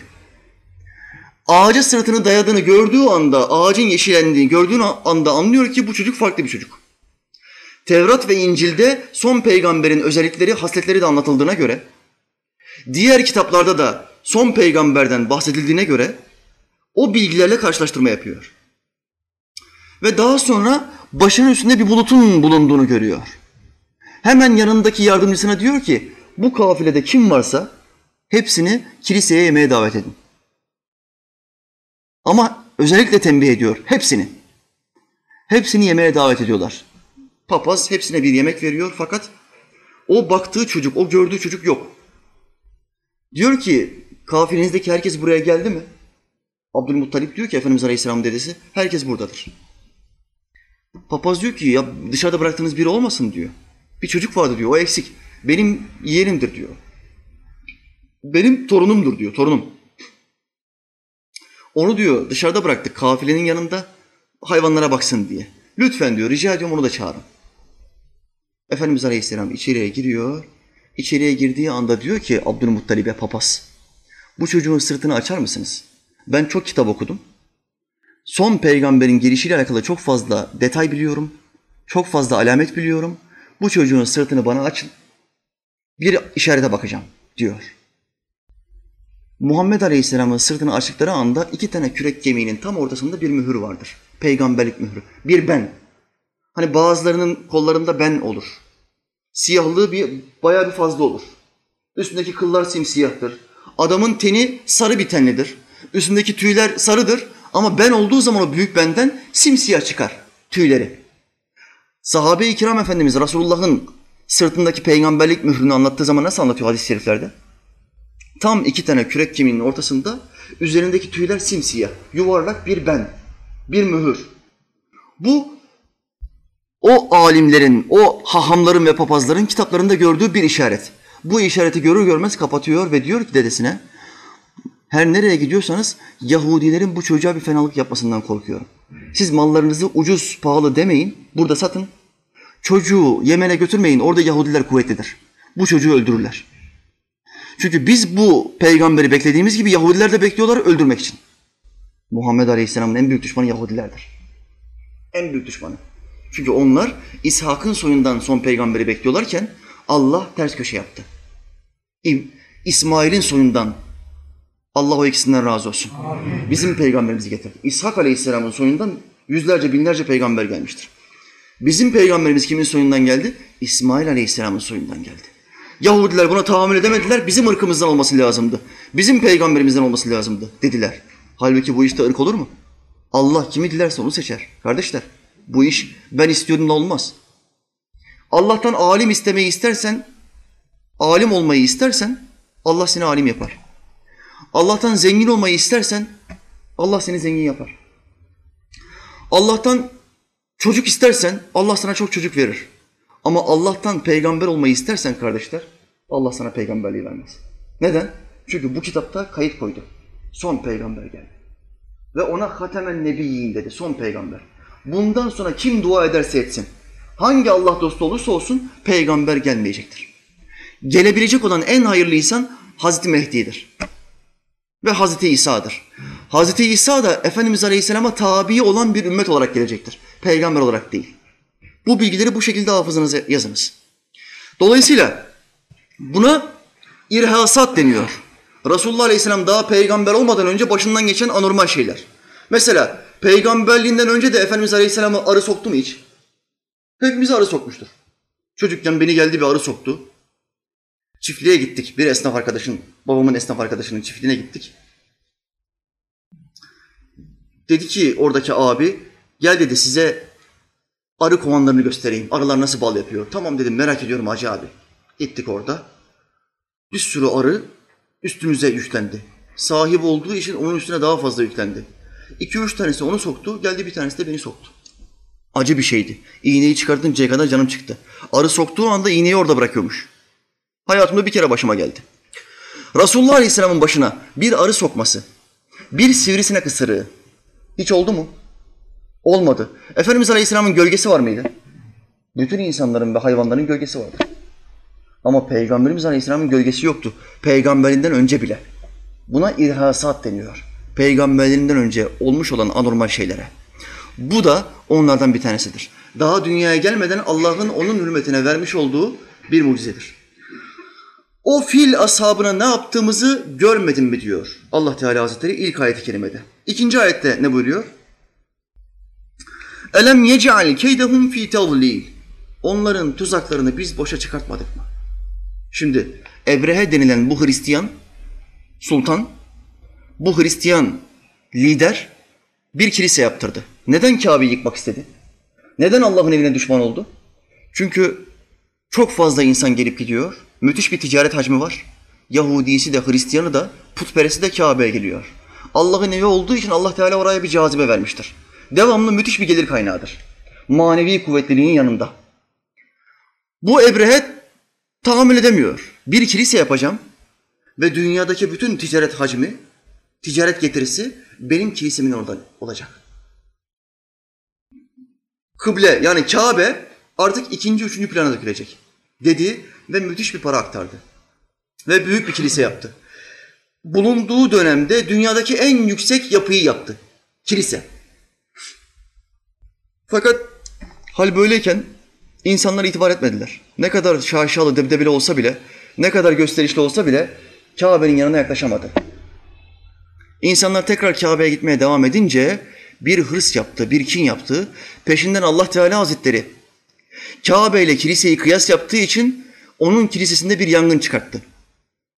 Ağaca sırtını dayadığını gördüğü anda, ağacın yeşillendiğini gördüğü anda anlıyor ki bu çocuk farklı bir çocuk. Tevrat ve İncil'de son peygamberin özellikleri, hasletleri de anlatıldığına göre, diğer kitaplarda da son peygamberden bahsedildiğine göre o bilgilerle karşılaştırma yapıyor. Ve daha sonra başının üstünde bir bulutun bulunduğunu görüyor. Hemen yanındaki yardımcısına diyor ki bu kafilede kim varsa hepsini kiliseye yemeğe davet edin. Ama özellikle tembih ediyor hepsini. Hepsini yemeğe davet ediyorlar. Papaz hepsine bir yemek veriyor fakat o baktığı çocuk, o gördüğü çocuk yok. Diyor ki kafilenizdeki herkes buraya geldi mi? Abdülmuttalip diyor ki Efendimiz Aleyhisselam dedesi herkes buradadır. Papaz diyor ki ya dışarıda bıraktığınız biri olmasın diyor. Bir çocuk vardı diyor o eksik. Benim yeğenimdir diyor. Benim torunumdur diyor torunum. Onu diyor dışarıda bıraktık kafilenin yanında hayvanlara baksın diye. Lütfen diyor rica ediyorum onu da çağırın. Efendimiz Aleyhisselam içeriye giriyor. İçeriye girdiği anda diyor ki Abdülmuttalib'e papaz. Bu çocuğun sırtını açar mısınız? Ben çok kitap okudum. Son peygamberin gelişiyle alakalı çok fazla detay biliyorum. Çok fazla alamet biliyorum. Bu çocuğun sırtını bana açın. Bir işarete bakacağım diyor. Muhammed Aleyhisselam'ın sırtını açtıkları anda iki tane kürek gemiğinin tam ortasında bir mühür vardır. Peygamberlik mührü. Bir ben. Hani bazılarının kollarında ben olur. Siyahlığı bir, bayağı bir fazla olur. Üstündeki kıllar simsiyahtır. Adamın teni sarı bir tenlidir. Üstündeki tüyler sarıdır ama ben olduğu zaman o büyük benden simsiyah çıkar tüyleri. Sahabe-i kiram Efendimiz Resulullah'ın sırtındaki peygamberlik mührünü anlattığı zaman nasıl anlatıyor hadis-i şeriflerde? Tam iki tane kürek kemiğinin ortasında üzerindeki tüyler simsiyah, yuvarlak bir ben, bir mühür. Bu o alimlerin, o hahamların ve papazların kitaplarında gördüğü bir işaret. bu işareti görür görmez kapatıyor ve diyor ki dedesine her nereye gidiyorsanız Yahudilerin bu çocuğa bir fenalık yapmasından korkuyorum. Siz mallarınızı ucuz, pahalı demeyin, burada satın. Çocuğu Yemen'e götürmeyin, orada Yahudiler kuvvetlidir. Bu çocuğu öldürürler. Çünkü biz bu peygamberi beklediğimiz gibi Yahudiler de bekliyorlar öldürmek için. Muhammed Aleyhisselam'ın en büyük düşmanı Yahudilerdir. En büyük düşmanı. Çünkü onlar İshak'ın soyundan son peygamberi bekliyorlarken Allah ters köşe yaptı. İsmail'in soyundan Allah o ikisinden razı olsun. Amin. Bizim peygamberimizi getirdi. İshak Aleyhisselam'ın soyundan yüzlerce binlerce peygamber gelmiştir. Bizim peygamberimiz kimin soyundan geldi? İsmail Aleyhisselam'ın soyundan geldi. Yahudiler buna tahammül edemediler. Bizim ırkımızdan olması lazımdı. Bizim peygamberimizden olması lazımdı dediler. Halbuki bu işte ırk olur mu? Allah kimi dilerse onu seçer. Kardeşler bu iş ben istiyorum da olmaz. Allah'tan alim istemeyi istersen, alim olmayı istersen Allah seni alim yapar. Allah'tan zengin olmayı istersen Allah seni zengin yapar. Allah'tan çocuk istersen Allah sana çok çocuk verir. Ama Allah'tan peygamber olmayı istersen kardeşler Allah sana peygamberliği vermez. Neden? Çünkü bu kitapta kayıt koydu. Son peygamber geldi. Ve ona hatemen nebiyyin dedi. Son peygamber. Bundan sonra kim dua ederse etsin, hangi Allah dostu olursa olsun peygamber gelmeyecektir. Gelebilecek olan en hayırlı insan Hazreti Mehdi'dir. Ve Hazreti İsa'dır. Hazreti İsa da Efendimiz Aleyhisselam'a tabi olan bir ümmet olarak gelecektir. Peygamber olarak değil. Bu bilgileri bu şekilde hafızanıza yazınız. Dolayısıyla buna irhasat deniyor. Resulullah Aleyhisselam daha peygamber olmadan önce başından geçen anormal şeyler. Mesela peygamberliğinden önce de Efendimiz Aleyhisselam'a arı soktu mu hiç? Hepimize arı sokmuştur. Çocukken beni geldi bir arı soktu. Çiftliğe gittik. Bir esnaf arkadaşın, babamın esnaf arkadaşının çiftliğine gittik. Dedi ki oradaki abi, gel dedi size arı kovanlarını göstereyim. Arılar nasıl bal yapıyor. Tamam dedim merak ediyorum Hacı abi. Gittik orada. Bir sürü arı üstümüze yüklendi. Sahip olduğu için onun üstüne daha fazla yüklendi. İki üç tanesi onu soktu, geldi bir tanesi de beni soktu. Acı bir şeydi. İğneyi çıkartıncaya kadar canım çıktı. Arı soktuğu anda iğneyi orada bırakıyormuş. Hayatımda bir kere başıma geldi. Resulullah Aleyhisselam'ın başına bir arı sokması, bir sivrisinek ısırığı hiç oldu mu? Olmadı. Efendimiz Aleyhisselam'ın gölgesi var mıydı? Bütün insanların ve hayvanların gölgesi vardı. Ama Peygamberimiz Aleyhisselam'ın gölgesi yoktu. Peygamberinden önce bile. Buna irhasat deniyor. Peygamberinden önce olmuş olan anormal şeylere. Bu da onlardan bir tanesidir. Daha dünyaya gelmeden Allah'ın onun hürmetine vermiş olduğu bir mucizedir. O fil ashabına ne yaptığımızı görmedin mi diyor Allah Teala Hazretleri ilk ayet-i kerimede. İkinci ayette ne buyuruyor? Elem yec'al keydehum fi tadlil. Onların tuzaklarını biz boşa çıkartmadık mı? Şimdi Ebrehe denilen bu Hristiyan sultan, bu Hristiyan lider bir kilise yaptırdı. Neden Kabe'yi yıkmak istedi? Neden Allah'ın evine düşman oldu? Çünkü çok fazla insan gelip gidiyor. Müthiş bir ticaret hacmi var. Yahudisi de Hristiyanı da putperesti de Kabe'ye geliyor. Allah'ın evi olduğu için Allah Teala oraya bir cazibe vermiştir. Devamlı müthiş bir gelir kaynağıdır. Manevi kuvvetliliğin yanında. Bu Ebrehe tahammül edemiyor. Bir kilise yapacağım ve dünyadaki bütün ticaret hacmi, ticaret getirisi benim kilisemin orada olacak. Kıble yani Kabe artık ikinci, üçüncü plana dökülecek dedi ve müthiş bir para aktardı. Ve büyük bir kilise yaptı. Bulunduğu dönemde dünyadaki en yüksek yapıyı yaptı. Kilise. Fakat hal böyleyken insanlar itibar etmediler. Ne kadar şaşalı, debdebeli olsa bile, ne kadar gösterişli olsa bile Kabe'nin yanına yaklaşamadı. İnsanlar tekrar Kabe'ye gitmeye devam edince bir hırs yaptı, bir kin yaptı. Peşinden Allah Teala Hazretleri Kabe ile kiliseyi kıyas yaptığı için onun kilisesinde bir yangın çıkarttı.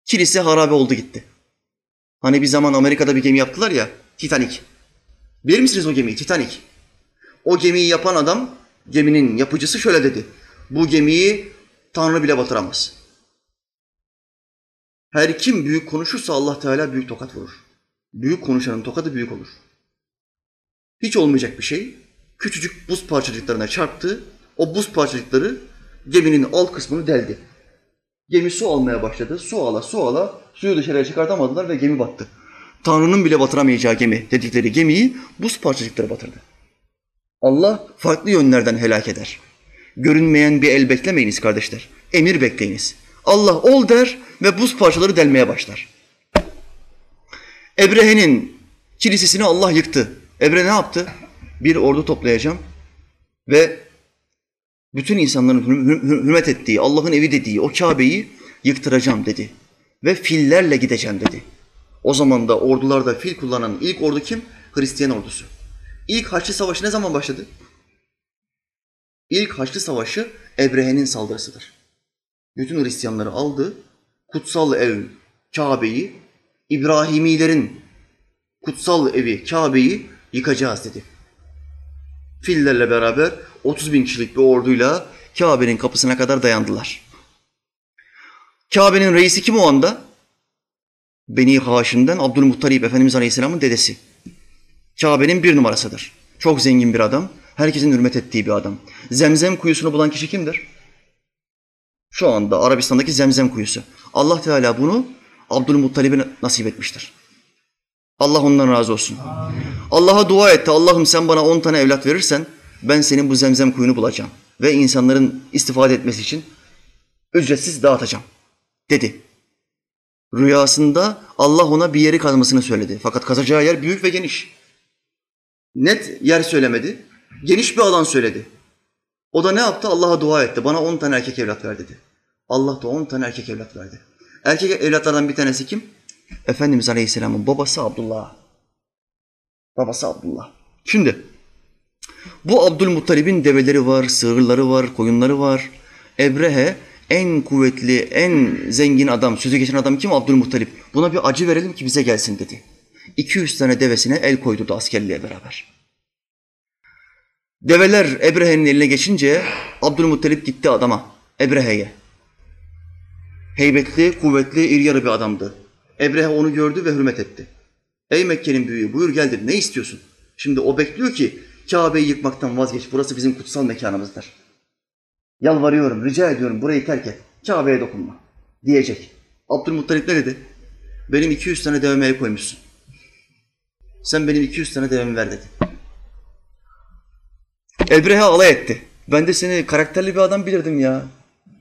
Kilise harabe oldu gitti. Hani bir zaman Amerika'da bir gemi yaptılar ya, Titanic. Bilir misiniz o gemiyi? Titanic. O gemiyi yapan adam, geminin yapıcısı şöyle dedi. Bu gemiyi Tanrı bile batıramaz. Her kim büyük konuşursa Allah Teala büyük tokat vurur. Büyük konuşanın tokadı büyük olur. Hiç olmayacak bir şey. Küçücük buz parçacıklarına çarptı. O buz parçacıkları geminin alt kısmını deldi. Gemi su almaya başladı. Su ala su ala suyu dışarıya çıkartamadılar ve gemi battı. Tanrı'nın bile batıramayacağı gemi dedikleri gemiyi buz parçacıkları batırdı. Allah farklı yönlerden helak eder. Görünmeyen bir el beklemeyiniz kardeşler. Emir bekleyiniz. Allah ol der ve buz parçaları delmeye başlar. Ebrehe'nin kilisesini Allah yıktı. Ebre ne yaptı? Bir ordu toplayacağım ve bütün insanların hürmet ettiği, Allah'ın evi dediği o Kabe'yi yıktıracağım dedi. Ve fillerle gideceğim dedi. O zaman da ordularda fil kullanan ilk ordu kim? Hristiyan ordusu. İlk Haçlı Savaşı ne zaman başladı? İlk Haçlı Savaşı Ebrehe'nin saldırısıdır. Bütün Hristiyanları aldı, kutsal ev Kabe'yi, İbrahimilerin kutsal evi Kabe'yi yıkacağız dedi. Fillerle beraber 30 bin kişilik bir orduyla Kabe'nin kapısına kadar dayandılar. Kabe'nin reisi kim o anda? Beni Haşim'den Abdülmuttalip Efendimiz Aleyhisselam'ın dedesi. Kabe'nin bir numarasıdır. Çok zengin bir adam, herkesin hürmet ettiği bir adam. Zemzem kuyusunu bulan kişi kimdir? Şu anda Arabistan'daki Zemzem kuyusu. Allah Teala bunu Abdülmuttalib'e nasip etmiştir. Allah ondan razı olsun. Allah'a dua etti. Allah'ım sen bana on tane evlat verirsen ben senin bu zemzem kuyunu bulacağım. Ve insanların istifade etmesi için ücretsiz dağıtacağım dedi. Rüyasında Allah ona bir yeri kazmasını söyledi. Fakat kazacağı yer büyük ve geniş. Net yer söylemedi. Geniş bir alan söyledi. O da ne yaptı? Allah'a dua etti. Bana on tane erkek evlat ver dedi. Allah da on tane erkek evlat verdi. Erkek evlatlardan bir tanesi kim? Efendimiz Aleyhisselam'ın babası Abdullah. Babası Abdullah. Şimdi bu Abdülmuttalib'in develeri var, sığırları var, koyunları var. Ebrehe en kuvvetli, en zengin adam, sözü geçen adam kim? Abdülmuttalip. Buna bir acı verelim ki bize gelsin dedi. 200 tane devesine el koydurdu askerliğe beraber. Develer Ebrehe'nin eline geçince Abdülmuttalip gitti adama, Ebrehe'ye. Heybetli, kuvvetli, iri yarı bir adamdı. Ebrehe onu gördü ve hürmet etti. Ey Mekke'nin büyüğü buyur gel dedi. Ne istiyorsun? Şimdi o bekliyor ki Kabe'yi yıkmaktan vazgeç. Burası bizim kutsal mekanımızdır. Yalvarıyorum, rica ediyorum burayı terk et. Kabe'ye dokunma diyecek. Abdülmuttalip ne dedi? Benim 200 tane deveme el koymuşsun. Sen benim 200 tane devemi ver dedi. Ebrehe alay etti. Ben de seni karakterli bir adam bilirdim ya.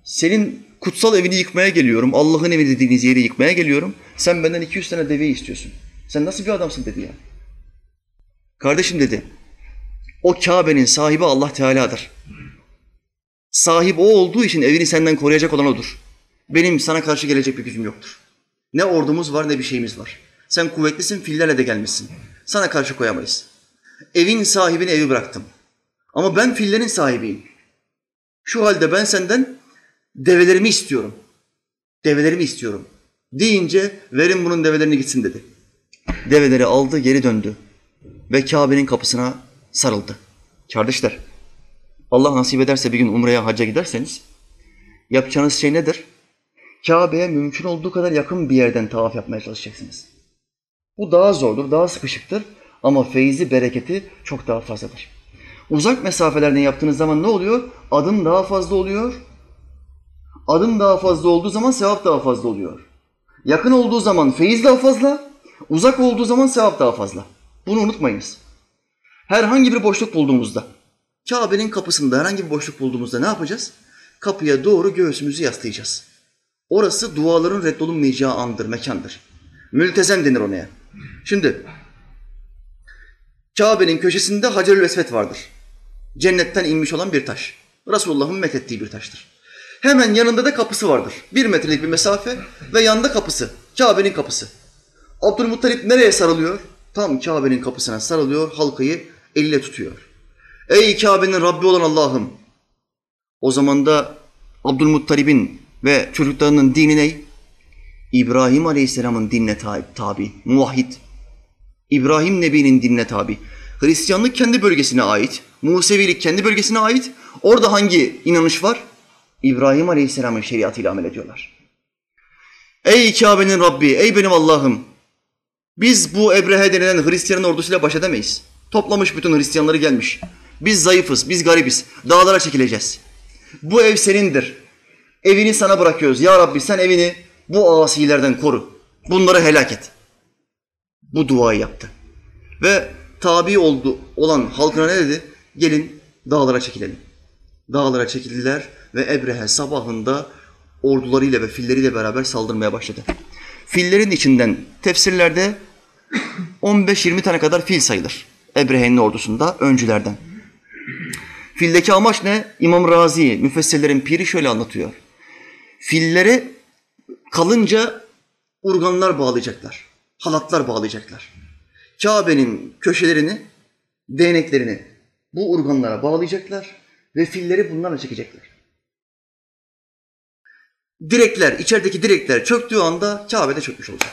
Senin kutsal evini yıkmaya geliyorum. Allah'ın evi dediğiniz yeri yıkmaya geliyorum. Sen benden 200 tane deveyi istiyorsun. Sen nasıl bir adamsın dedi ya. Kardeşim dedi. O Kabe'nin sahibi Allah Teala'dır. Sahip o olduğu için evini senden koruyacak olan odur. Benim sana karşı gelecek bir gücüm yoktur. Ne ordumuz var ne bir şeyimiz var. Sen kuvvetlisin, fillerle de gelmişsin. Sana karşı koyamayız. Evin sahibini evi bıraktım. Ama ben fillerin sahibiyim. Şu halde ben senden develerimi istiyorum. Develerimi istiyorum. Deyince verin bunun develerini gitsin dedi. Develeri aldı, geri döndü. Ve Kabe'nin kapısına sarıldı. Kardeşler, Allah nasip ederse bir gün Umre'ye, hacca giderseniz yapacağınız şey nedir? Kabe'ye mümkün olduğu kadar yakın bir yerden tavaf yapmaya çalışacaksınız. Bu daha zordur, daha sıkışıktır ama feyzi, bereketi çok daha fazladır. Uzak mesafelerden yaptığınız zaman ne oluyor? Adım daha fazla oluyor. Adım daha fazla olduğu zaman sevap daha fazla oluyor. Yakın olduğu zaman feyiz daha fazla, uzak olduğu zaman sevap daha fazla. Bunu unutmayınız. Herhangi bir boşluk bulduğumuzda, Kabe'nin kapısında herhangi bir boşluk bulduğumuzda ne yapacağız? Kapıya doğru göğsümüzü yaslayacağız. Orası duaların reddolunmayacağı andır, mekandır. Mültezem denir ona. Şimdi Kabe'nin köşesinde Hacerül Esvet vardır. Cennetten inmiş olan bir taş. Resulullah'ın methettiği bir taştır. Hemen yanında da kapısı vardır. Bir metrelik bir mesafe ve yanında kapısı. Kabe'nin kapısı. Abdülmuttalip nereye sarılıyor? Tam Kabe'nin kapısına sarılıyor, halkayı elle tutuyor. Ey Kabe'nin Rabbi olan Allah'ım! O zaman da Abdülmuttalib'in ve çocuklarının dini ne? İbrahim Aleyhisselam'ın dinine tabi, muvahhid. İbrahim Nebi'nin dinine tabi. Hristiyanlık kendi bölgesine ait, Musevilik kendi bölgesine ait. Orada hangi inanış var? İbrahim Aleyhisselam'ın şeriatıyla amel ediyorlar. Ey Kabe'nin Rabbi, ey benim Allah'ım! Biz bu Ebrehe denilen Hristiyan ordusuyla baş edemeyiz. Toplamış bütün Hristiyanları gelmiş. Biz zayıfız, biz garibiz. Dağlara çekileceğiz. Bu ev senindir. Evini sana bırakıyoruz. Ya Rabbi sen evini bu asilerden koru. Bunları helak et. Bu duayı yaptı. Ve tabi oldu olan halkına ne dedi? Gelin dağlara çekilelim. Dağlara çekildiler ve Ebrehe sabahında ordularıyla ve filleriyle beraber saldırmaya başladı. Fillerin içinden tefsirlerde 15-20 tane kadar fil sayılır. Ebrehe'nin ordusunda öncülerden. Fildeki amaç ne? İmam Razi, müfessirlerin piri şöyle anlatıyor. Fillere kalınca urganlar bağlayacaklar. Halatlar bağlayacaklar. Kabe'nin köşelerini, değneklerini bu urganlara bağlayacaklar ve filleri bunlarla çekecekler. Direkler, içerideki direkler çöktüğü anda Kabe'de çökmüş olacak.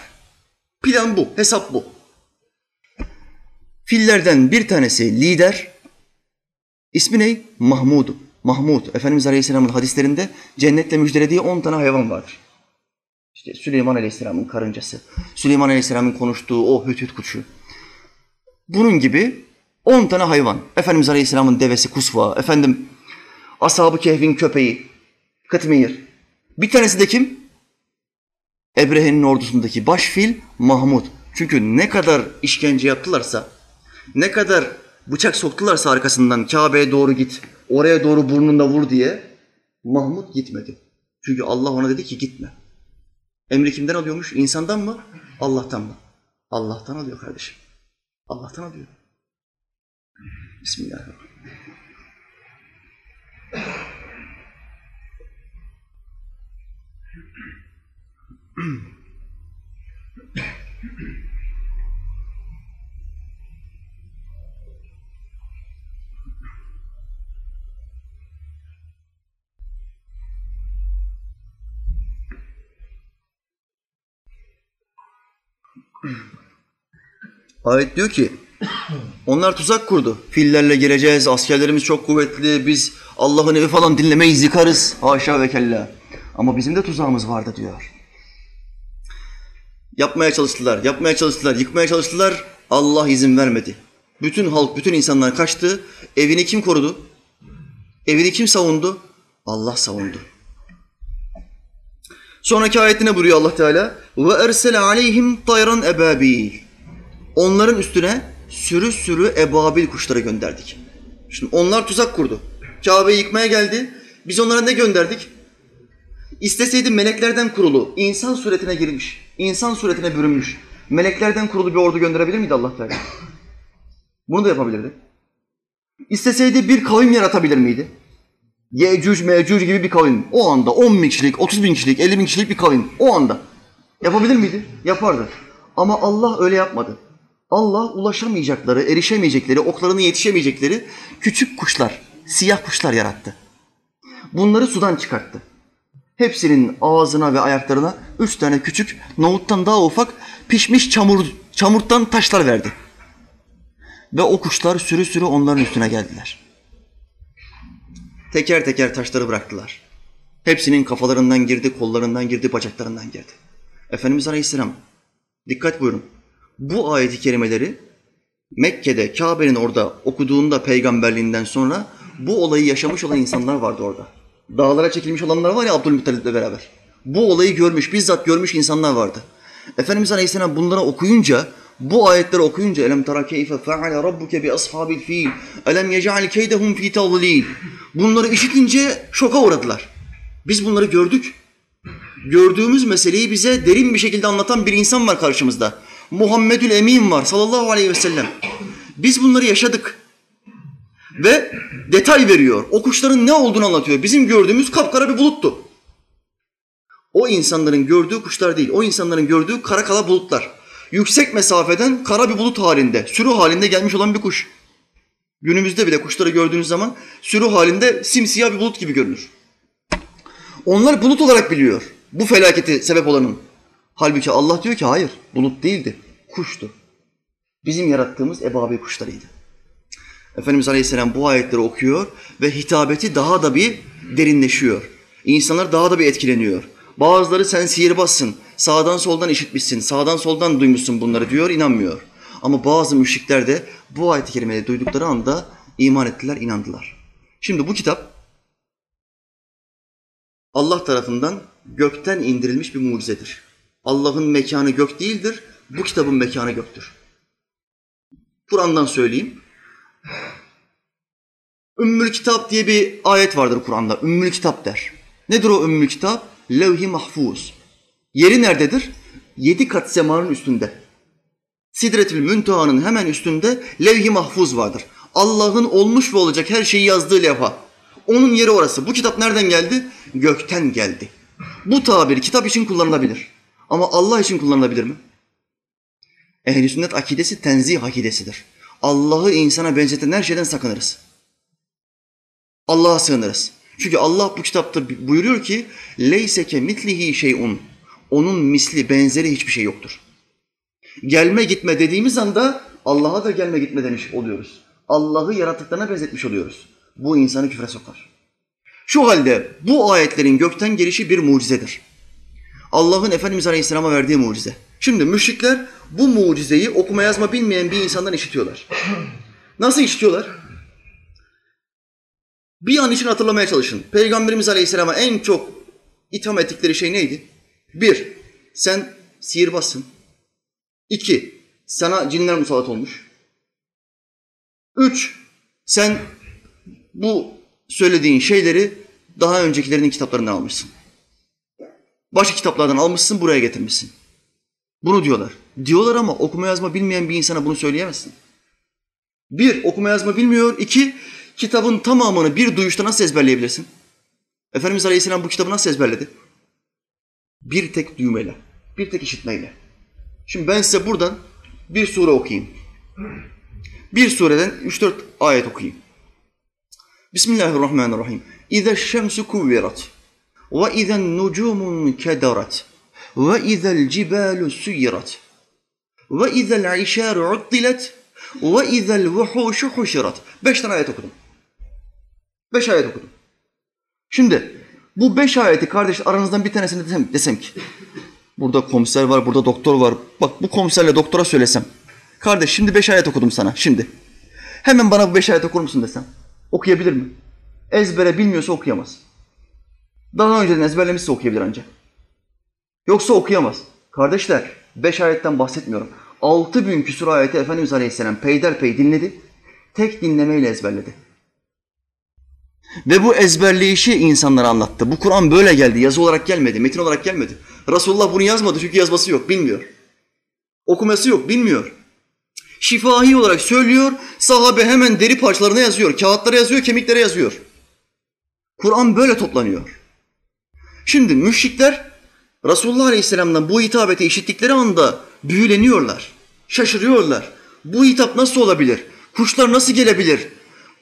Plan bu, hesap bu. Fillerden bir tanesi lider. İsmi ne? Mahmud. Mahmud. Efendimiz Aleyhisselam'ın hadislerinde cennetle müjdelediği on tane hayvan vardır. İşte Süleyman Aleyhisselam'ın karıncası, Süleyman Aleyhisselam'ın konuştuğu o hüt kuşu. Bunun gibi on tane hayvan. Efendimiz Aleyhisselam'ın devesi Kusva, efendim Ashab-ı Kehf'in köpeği Kıtmir. Bir tanesi de kim? Ebrehe'nin ordusundaki baş fil Mahmud. Çünkü ne kadar işkence yaptılarsa, ne kadar bıçak soktularsa arkasından Kabe'ye doğru git, oraya doğru burnunda vur diye Mahmud gitmedi. Çünkü Allah ona dedi ki gitme. Emri kimden alıyormuş? İnsandan mı? Allah'tan mı? Allah'tan alıyor kardeşim. Allah'tan alıyor. Bismillahirrahmanirrahim. Ayet diyor ki onlar tuzak kurdu. Fillerle gireceğiz, askerlerimiz çok kuvvetli, biz Allah'ın evi falan dinlemeyiz, yıkarız. Haşa ve kella. Ama bizim de tuzağımız vardı diyor. Yapmaya çalıştılar, yapmaya çalıştılar, yıkmaya çalıştılar. Allah izin vermedi. Bütün halk, bütün insanlar kaçtı. Evini kim korudu? Evini kim savundu? Allah savundu. Sonraki ayetine buyuruyor Allah Teala. Ve ersele aleyhim tayran ebabil. Onların üstüne sürü sürü ebabil kuşları gönderdik. Şimdi onlar tuzak kurdu. Kabe'yi yıkmaya geldi. Biz onlara ne gönderdik? İsteseydi meleklerden kurulu, insan suretine girmiş, insan suretine bürünmüş, meleklerden kurulu bir ordu gönderebilir miydi Allah Teala? Bunu da yapabilirdi. İsteseydi bir kavim yaratabilir miydi? Yecüc, Mecüc gibi bir kavim. O anda 10 bin kişilik, 30 bin kişilik, 50 bin kişilik bir kavim. O anda. Yapabilir miydi? Yapardı. Ama Allah öyle yapmadı. Allah ulaşamayacakları, erişemeyecekleri, oklarına yetişemeyecekleri küçük kuşlar, siyah kuşlar yarattı. Bunları sudan çıkarttı. Hepsinin ağzına ve ayaklarına üç tane küçük, nohuttan daha ufak pişmiş çamur, çamurttan taşlar verdi. Ve o kuşlar sürü sürü onların üstüne geldiler. Teker teker taşları bıraktılar. Hepsinin kafalarından girdi, kollarından girdi, bacaklarından girdi. Efendimiz Aleyhisselam, dikkat buyurun. Bu ayeti kerimeleri Mekke'de, Kabe'nin orada okuduğunda peygamberliğinden sonra bu olayı yaşamış olan insanlar vardı orada. Dağlara çekilmiş olanlar var ya Abdülmuttalip'le beraber. Bu olayı görmüş, bizzat görmüş insanlar vardı. Efendimiz Aleyhisselam bunları okuyunca, bu ayetleri okuyunca elem tara keyfe feale rabbuke bi ashabil fil elem yec'al keydehum fi tadlil. Bunları işitince şoka uğradılar. Biz bunları gördük. Gördüğümüz meseleyi bize derin bir şekilde anlatan bir insan var karşımızda. Muhammedül Emin var sallallahu aleyhi ve sellem. Biz bunları yaşadık. Ve detay veriyor. O kuşların ne olduğunu anlatıyor. Bizim gördüğümüz kapkara bir buluttu. O insanların gördüğü kuşlar değil. O insanların gördüğü kara kala bulutlar. Yüksek mesafeden kara bir bulut halinde, sürü halinde gelmiş olan bir kuş. Günümüzde bile kuşları gördüğünüz zaman sürü halinde simsiyah bir bulut gibi görünür. Onlar bulut olarak biliyor. Bu felaketi sebep olanın. Halbuki Allah diyor ki hayır bulut değildi, kuştu. Bizim yarattığımız ebabil kuşlarıydı. Efendimiz Aleyhisselam bu ayetleri okuyor ve hitabeti daha da bir derinleşiyor. İnsanlar daha da bir etkileniyor. Bazıları sen sihirbazsın, sağdan soldan işitmişsin, sağdan soldan duymuşsun bunları diyor, inanmıyor. Ama bazı müşrikler de bu ayet-i kerimeyi duydukları anda iman ettiler, inandılar. Şimdi bu kitap Allah tarafından gökten indirilmiş bir mucizedir. Allah'ın mekanı gök değildir, bu kitabın mekanı göktür. Kur'an'dan söyleyeyim. Ümmül Kitap diye bir ayet vardır Kur'an'da. Ümmül Kitap der. Nedir o Ümmül Kitap? Levh-i Mahfuz. Yeri nerededir? Yedi kat semanın üstünde. Sidretül Münteha'nın hemen üstünde levh-i mahfuz vardır. Allah'ın olmuş ve olacak her şeyi yazdığı levha. Onun yeri orası. Bu kitap nereden geldi? Gökten geldi. Bu tabir kitap için kullanılabilir. Ama Allah için kullanılabilir mi? Ehl-i sünnet akidesi tenzih akidesidir. Allah'ı insana benzeten her şeyden sakınırız. Allah'a sığınırız. Çünkü Allah bu kitapta buyuruyor ki leyseke mitlihi şeyun. Onun misli, benzeri hiçbir şey yoktur. Gelme gitme dediğimiz anda Allah'a da gelme gitme demiş oluyoruz. Allah'ı yaratıklarına benzetmiş oluyoruz. Bu insanı küfre sokar. Şu halde bu ayetlerin gökten gelişi bir mucizedir. Allah'ın Efendimiz Aleyhisselam'a verdiği mucize. Şimdi müşrikler bu mucizeyi okuma yazma bilmeyen bir insandan işitiyorlar. Nasıl işitiyorlar? Bir an için hatırlamaya çalışın. Peygamberimiz Aleyhisselam'a en çok itham ettikleri şey neydi? Bir, sen sihirbazsın. İki, sana cinler musallat olmuş. Üç, sen bu söylediğin şeyleri daha öncekilerinin kitaplarından almışsın. Başka kitaplardan almışsın, buraya getirmişsin. Bunu diyorlar. Diyorlar ama okuma yazma bilmeyen bir insana bunu söyleyemezsin. Bir, okuma yazma bilmiyor. İki, kitabın tamamını bir duyuşta nasıl ezberleyebilirsin? Efendimiz Aleyhisselam bu kitabı nasıl ezberledi? Bir tek düğmeyle, bir tek işitmeyle. Şimdi ben size buradan bir sure okuyayım. Bir sureden 3-4 ayet okuyayım. Bismillahirrahmanirrahim. İze şemsu kuvvirat ve izen nucumun kederat ve izel cibalu suyirat ve izel işaru uddilet ve izel vuhuşu huşirat. Beş tane ayet okudum. Beş ayet okudum. Şimdi bu beş ayeti kardeş aranızdan bir tanesini desem, desem ki burada komiser var, burada doktor var. Bak bu komiserle doktora söylesem. Kardeş şimdi beş ayet okudum sana şimdi. Hemen bana bu beş ayet okur musun desem. Okuyabilir mi? Ezbere bilmiyorsa okuyamaz. Daha önceden ezberlemişse okuyabilir ancak. Yoksa okuyamaz. Kardeşler beş ayetten bahsetmiyorum. Altı bin küsur ayeti Efendimiz Aleyhisselam peyderpey dinledi. Tek dinlemeyle ezberledi. Ve bu ezberleyişi insanlara anlattı. Bu Kur'an böyle geldi. Yazı olarak gelmedi, metin olarak gelmedi. Resulullah bunu yazmadı çünkü yazması yok, bilmiyor. Okuması yok, bilmiyor. Şifahi olarak söylüyor, sahabe hemen deri parçalarına yazıyor, kağıtlara yazıyor, kemiklere yazıyor. Kur'an böyle toplanıyor. Şimdi müşrikler Resulullah Aleyhisselam'dan bu hitabeti işittikleri anda büyüleniyorlar, şaşırıyorlar. Bu hitap nasıl olabilir? Kuşlar nasıl gelebilir?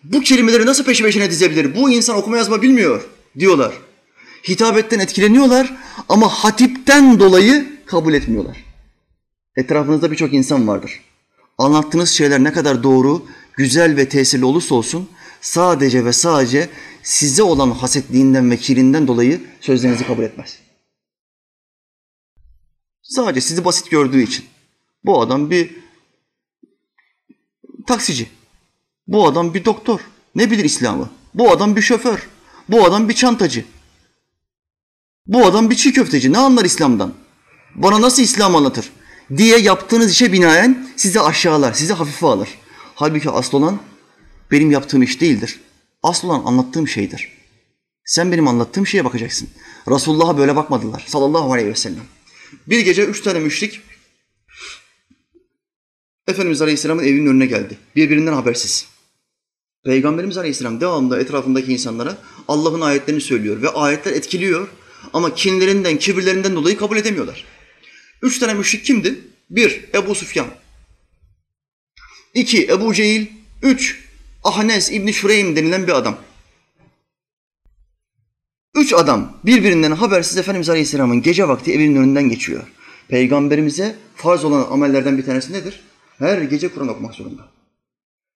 Bu kelimeleri nasıl peşi peşine dizebilir? Bu insan okuma yazma bilmiyor diyorlar. Hitabetten etkileniyorlar ama hatipten dolayı kabul etmiyorlar. Etrafınızda birçok insan vardır. Anlattığınız şeyler ne kadar doğru, güzel ve tesirli olursa olsun sadece ve sadece size olan hasetliğinden ve kirinden dolayı sözlerinizi kabul etmez. Sadece sizi basit gördüğü için. Bu adam bir taksici. Bu adam bir doktor. Ne bilir İslam'ı? Bu adam bir şoför. Bu adam bir çantacı. Bu adam bir çiğ köfteci. Ne anlar İslam'dan? Bana nasıl İslam anlatır? Diye yaptığınız işe binaen sizi aşağılar, sizi hafife alır. Halbuki asıl olan benim yaptığım iş değildir. Asıl olan anlattığım şeydir. Sen benim anlattığım şeye bakacaksın. Resulullah'a böyle bakmadılar sallallahu aleyhi ve sellem. Bir gece üç tane müşrik Efendimiz Aleyhisselam'ın evinin önüne geldi. Birbirinden habersiz. Peygamberimiz Aleyhisselam devamlı etrafındaki insanlara Allah'ın ayetlerini söylüyor ve ayetler etkiliyor ama kinlerinden, kibirlerinden dolayı kabul edemiyorlar. Üç tane müşrik kimdi? Bir, Ebu Süfyan. İki, Ebu Cehil. Üç, Ahnes İbni Şureym denilen bir adam. Üç adam birbirinden habersiz Efendimiz Aleyhisselam'ın gece vakti evinin önünden geçiyor. Peygamberimize farz olan amellerden bir tanesi nedir? Her gece Kur'an okumak zorunda.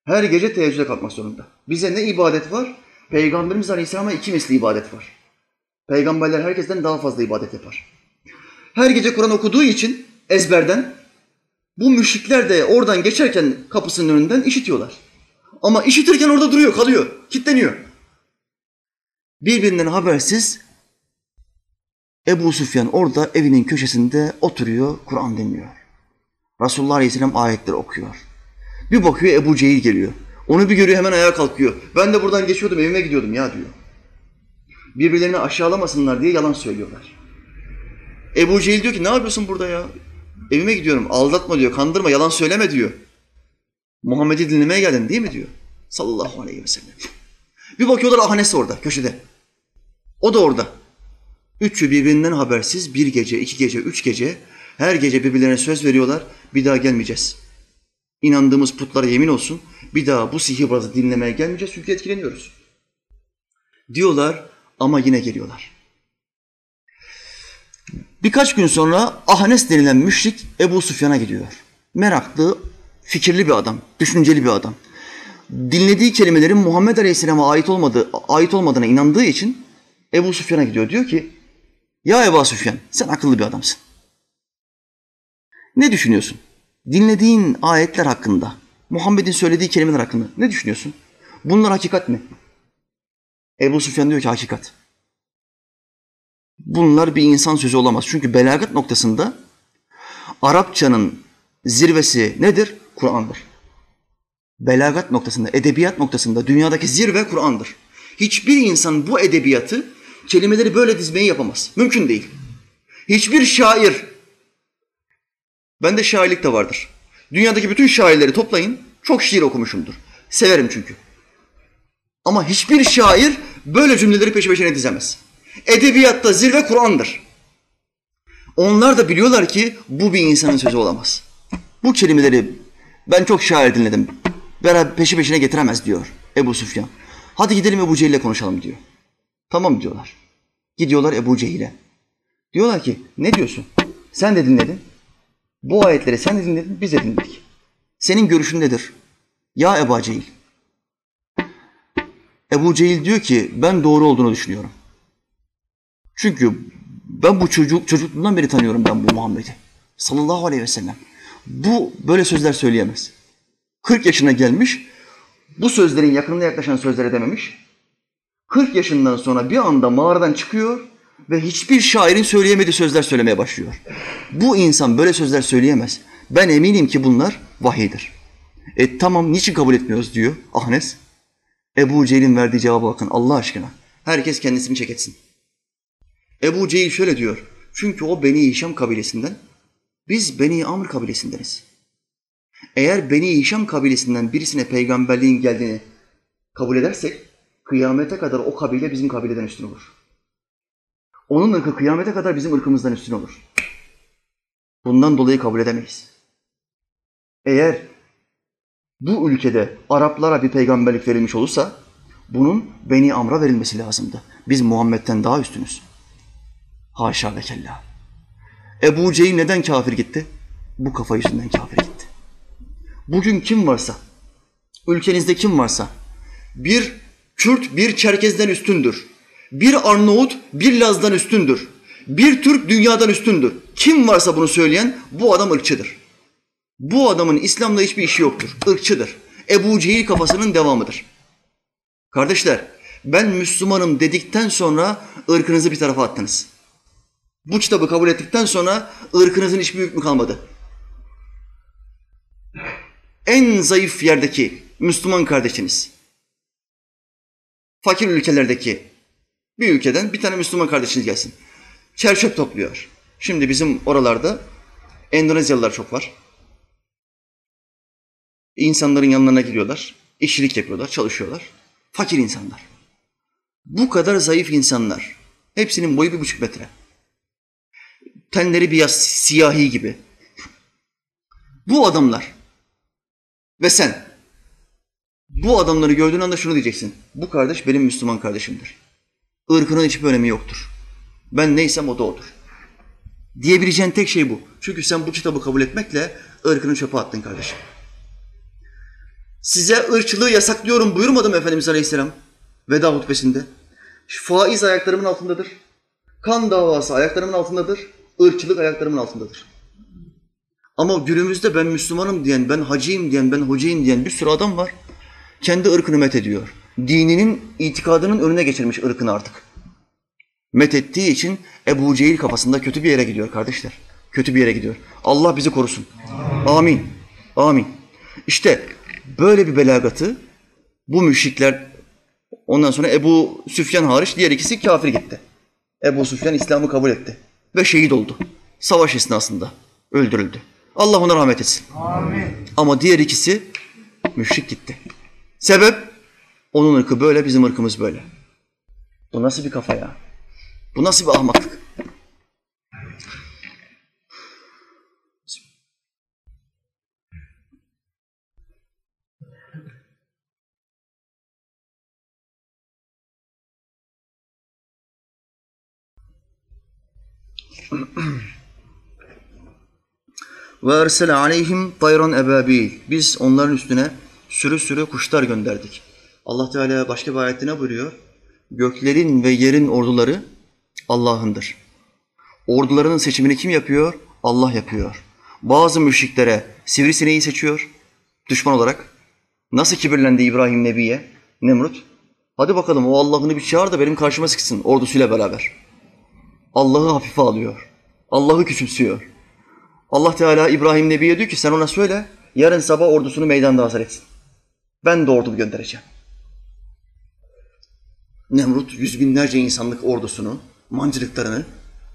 Her gece teheccüde kalkmak zorunda. Bize ne ibadet var? Peygamberimiz Aleyhisselam'a iki misli ibadet var. Peygamberler herkesten daha fazla ibadet yapar. Her gece Kur'an okuduğu için ezberden bu müşrikler de oradan geçerken kapısının önünden işitiyorlar. Ama işitirken orada duruyor, kalıyor, kitleniyor. Birbirinden habersiz Ebu Süfyan orada evinin köşesinde oturuyor, Kur'an dinliyor. Resulullah Aleyhisselam ayetleri okuyor. Bir bakıyor Ebu Cehil geliyor. Onu bir görüyor hemen ayağa kalkıyor. Ben de buradan geçiyordum evime gidiyordum ya diyor. Birbirlerini aşağılamasınlar diye yalan söylüyorlar. Ebu Cehil diyor ki ne yapıyorsun burada ya? Evime gidiyorum. Aldatma diyor, kandırma, yalan söyleme diyor. Muhammed'i dinlemeye geldin değil mi diyor. Sallallahu aleyhi ve sellem. Bir bakıyorlar Ahnes orada, köşede. O da orada. Üçü birbirinden habersiz bir gece, iki gece, üç gece her gece birbirlerine söz veriyorlar. Bir daha gelmeyeceğiz. İnandığımız putlara yemin olsun. Bir daha bu sihirbazı dinlemeye gelmeyeceğiz çünkü etkileniyoruz. Diyorlar ama yine geliyorlar. Birkaç gün sonra Ahnes denilen müşrik Ebu Sufyan'a gidiyor. Meraklı, fikirli bir adam, düşünceli bir adam. Dinlediği kelimelerin Muhammed Aleyhisselam'a ait olmadığı, ait olmadığına inandığı için Ebu Süfyan'a gidiyor. Diyor ki, ya Ebu Süfyan sen akıllı bir adamsın. Ne düşünüyorsun? Dinlediğin ayetler hakkında, Muhammed'in söylediği kelimeler hakkında ne düşünüyorsun? Bunlar hakikat mi? Ebu Süfyan diyor ki hakikat. Bunlar bir insan sözü olamaz. Çünkü belagat noktasında Arapçanın zirvesi nedir? Kur'an'dır. Belagat noktasında, edebiyat noktasında dünyadaki zirve Kur'an'dır. Hiçbir insan bu edebiyatı kelimeleri böyle dizmeyi yapamaz. Mümkün değil. Hiçbir şair, bende şairlik de vardır. Dünyadaki bütün şairleri toplayın, çok şiir okumuşumdur. Severim çünkü. Ama hiçbir şair böyle cümleleri peşi peşine dizemez. Edebiyatta zirve Kur'an'dır. Onlar da biliyorlar ki bu bir insanın sözü olamaz. Bu kelimeleri ben çok şair dinledim. Beraber peşi peşine getiremez diyor Ebu Süfyan. Hadi gidelim Ebu Cehil'le konuşalım diyor. Tamam diyorlar. Gidiyorlar Ebu Cehil'e. Diyorlar ki ne diyorsun? Sen de dinledin. Bu ayetleri sen de dinledin, biz de dinledik. Senin görüşün nedir? Ya Ebu Cehil. Ebu Cehil diyor ki ben doğru olduğunu düşünüyorum. Çünkü ben bu çocuk çocukluğundan beri tanıyorum ben bu Muhammed'i. Sallallahu aleyhi ve sellem. Bu böyle sözler söyleyemez. 40 yaşına gelmiş, bu sözlerin yakınına yaklaşan sözler dememiş. 40 yaşından sonra bir anda mağaradan çıkıyor ve hiçbir şairin söyleyemediği sözler söylemeye başlıyor. Bu insan böyle sözler söyleyemez. Ben eminim ki bunlar vahiydir. E tamam niçin kabul etmiyoruz diyor Ahnes. Ebu Cehil'in verdiği cevaba bakın Allah aşkına. Herkes kendisini çek etsin. Ebu Cehil şöyle diyor. Çünkü o Beni Hişam kabilesinden, biz Beni Amr kabilesindeniz. Eğer Beni Hişam kabilesinden birisine peygamberliğin geldiğini kabul edersek, kıyamete kadar o kabile bizim kabileden üstün olur. Onun ırkı kıyamete kadar bizim ırkımızdan üstün olur. Bundan dolayı kabul edemeyiz. Eğer bu ülkede Araplara bir peygamberlik verilmiş olursa, bunun Beni Amr'a verilmesi lazımdı. Biz Muhammed'den daha üstünüz. Haşa ve kella. Ebu Cehil neden kafir gitti? Bu kafa yüzünden kafir gitti. Bugün kim varsa, ülkenizde kim varsa, bir Kürt bir Çerkez'den üstündür. Bir Arnavut bir Laz'dan üstündür. Bir Türk dünyadan üstündür. Kim varsa bunu söyleyen bu adam ırkçıdır. Bu adamın İslam'la hiçbir işi yoktur. Irkçıdır. Ebu Cehil kafasının devamıdır. Kardeşler, ben Müslümanım dedikten sonra ırkınızı bir tarafa attınız. Bu kitabı kabul ettikten sonra ırkınızın hiçbir hükmü kalmadı. En zayıf yerdeki Müslüman kardeşiniz, fakir ülkelerdeki bir ülkeden bir tane Müslüman kardeşiniz gelsin. Çerçöp topluyor. Şimdi bizim oralarda Endonezyalılar çok var. İnsanların yanlarına gidiyorlar, işçilik yapıyorlar, çalışıyorlar. Fakir insanlar. Bu kadar zayıf insanlar. Hepsinin boyu bir buçuk metre. Tenleri biraz siyahi gibi. Bu adamlar ve sen bu adamları gördüğün anda şunu diyeceksin. Bu kardeş benim Müslüman kardeşimdir. Irkının hiçbir önemi yoktur. Ben neysem o da odur. Diyebileceğin tek şey bu. Çünkü sen bu kitabı kabul etmekle ırkını çöpe attın kardeşim. Size ırkçılığı yasaklıyorum buyurmadım Efendimiz Aleyhisselam veda hutbesinde. Faiz ayaklarımın altındadır. Kan davası ayaklarımın altındadır. Irkçılık ayaklarımın altındadır. Ama günümüzde ben Müslümanım diyen, ben hacıyım diyen, ben hocayım diyen bir sürü adam var. Kendi ırkını met ediyor. Dininin, itikadının önüne geçirmiş ırkını artık. met ettiği için Ebu Cehil kafasında kötü bir yere gidiyor kardeşler. Kötü bir yere gidiyor. Allah bizi korusun. Amin. Amin. İşte böyle bir belagatı bu müşrikler ondan sonra Ebu Süfyan hariç diğer ikisi kafir gitti. Ebu Süfyan İslam'ı kabul etti ve şehit oldu. Savaş esnasında öldürüldü. Allah ona rahmet etsin. Amin. Ama diğer ikisi müşrik gitti. Sebep? Onun ırkı böyle, bizim ırkımız böyle. Bu nasıl bir kafa ya? Bu nasıl bir ahmaklık? Ve ersele aleyhim tayran ebabil. Biz onların üstüne sürü sürü kuşlar gönderdik. Allah Teala başka bir ayette ne buyuruyor? Göklerin ve yerin orduları Allah'ındır. Ordularının seçimini kim yapıyor? Allah yapıyor. Bazı müşriklere sivrisineği seçiyor düşman olarak. Nasıl kibirlendi İbrahim Nebi'ye? Nemrut. Hadi bakalım o Allah'ını bir çağır da benim karşıma sıksın ordusuyla beraber. Allah'ı hafife alıyor. Allah'ı küçümsüyor. Allah Teala İbrahim Nebi'ye diyor ki sen ona söyle yarın sabah ordusunu meydanda hazır etsin. Ben de ordu göndereceğim. Nemrut yüz binlerce insanlık ordusunu, mancılıklarını,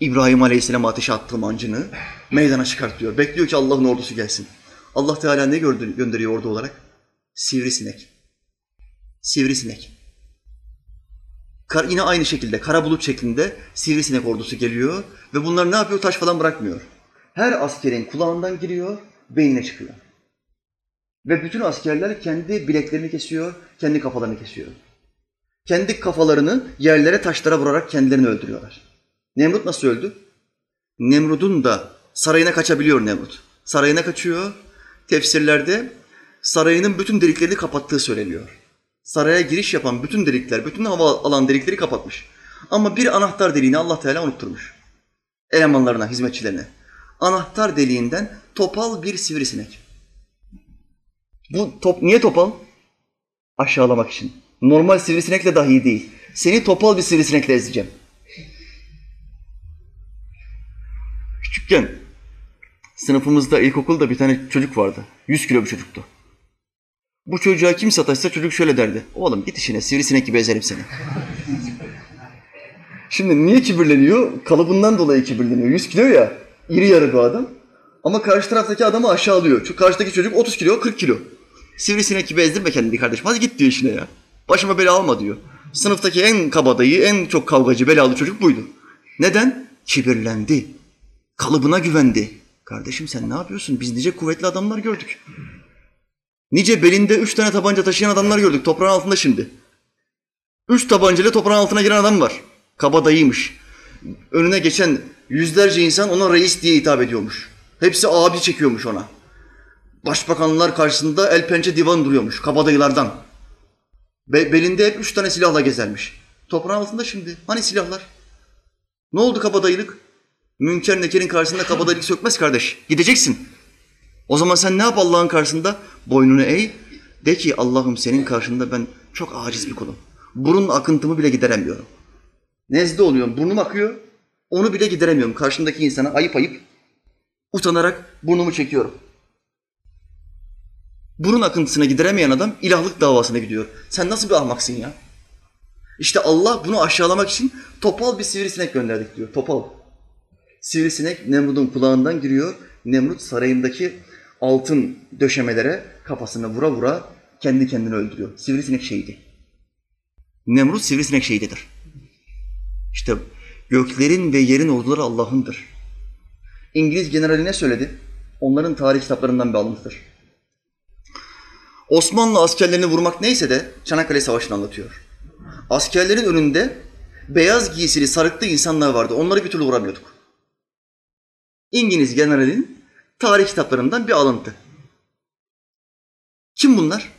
İbrahim Aleyhisselam ateşe attığı mancını meydana çıkartıyor. Bekliyor ki Allah'ın ordusu gelsin. Allah Teala ne gönderiyor ordu olarak? Sivrisinek. Sivrisinek. Kar, yine aynı şekilde kara bulut şeklinde sivrisinek ordusu geliyor ve bunlar ne yapıyor? Taş falan bırakmıyor. Her askerin kulağından giriyor, beynine çıkıyor. Ve bütün askerler kendi bileklerini kesiyor, kendi kafalarını kesiyor. Kendi kafalarını yerlere taşlara vurarak kendilerini öldürüyorlar. Nemrut nasıl öldü? Nemrut'un da sarayına kaçabiliyor Nemrut. Sarayına kaçıyor. Tefsirlerde sarayının bütün deliklerini kapattığı söyleniyor. Saraya giriş yapan bütün delikler, bütün hava alan delikleri kapatmış. Ama bir anahtar deliğini Allah Teala unutturmuş. Elemanlarına, hizmetçilerine. Anahtar deliğinden topal bir sivrisinek. Bu top niye topal? Aşağılamak için. Normal sivrisinekle dahi değil. Seni topal bir sivrisinekle ezeceğim. Küçükken sınıfımızda ilkokulda bir tane çocuk vardı. 100 kilo bir çocuktu. Bu çocuğa kim sataşsa çocuk şöyle derdi. Oğlum git işine sivrisinek gibi ezerim seni. Şimdi niye kibirleniyor? Kalıbından dolayı kibirleniyor. 100 kilo ya. iri yarı bir adam. Ama karşı taraftaki adamı aşağılıyor. Çünkü karşıdaki çocuk 30 kilo, 40 kilo. Sivrisinek gibi ezdirme kendini kardeşim. Hadi git diyor işine ya. Başıma bela alma diyor. Sınıftaki en kabadayı, en çok kavgacı, belalı çocuk buydu. Neden? Kibirlendi. Kalıbına güvendi. Kardeşim sen ne yapıyorsun? Biz nice kuvvetli adamlar gördük. Nice belinde üç tane tabanca taşıyan adamlar gördük toprağın altında şimdi. Üç tabancayla toprağın altına giren adam var. Kabadayıymış. Önüne geçen yüzlerce insan ona reis diye hitap ediyormuş. Hepsi abi çekiyormuş ona. Başbakanlar karşısında el pençe divan duruyormuş kabadayılardan. Be belinde hep üç tane silahla gezermiş. Toprağın altında şimdi. Hani silahlar? Ne oldu kabadayılık? Münker nekerin karşısında kabadayılık sökmez kardeş. Gideceksin. O zaman sen ne yap Allah'ın karşısında? Boynunu eğ. De ki Allah'ım senin karşında ben çok aciz bir kulum. Burun akıntımı bile gideremiyorum. Nezle oluyorum. Burnum akıyor. Onu bile gideremiyorum. Karşımdaki insana ayıp ayıp utanarak burnumu çekiyorum. Burun akıntısına gideremeyen adam ilahlık davasına gidiyor. Sen nasıl bir ahmaksın ya? İşte Allah bunu aşağılamak için topal bir sivrisinek gönderdik diyor. Topal. Sivrisinek Nemrut'un kulağından giriyor. Nemrut sarayındaki altın döşemelere kafasına vura vura kendi kendini öldürüyor. Sivrisinek şehidi. Nemrut sivrisinek şehididir. İşte göklerin ve yerin orduları Allah'ındır. İngiliz generali ne söyledi? Onların tarih kitaplarından bir alıntıdır. Osmanlı askerlerini vurmak neyse de Çanakkale Savaşı'nı anlatıyor. Askerlerin önünde beyaz giysili sarıklı insanlar vardı. Onları bir türlü vuramıyorduk. İngiliz generalin tarih kitaplarından bir alıntı. Kim bunlar?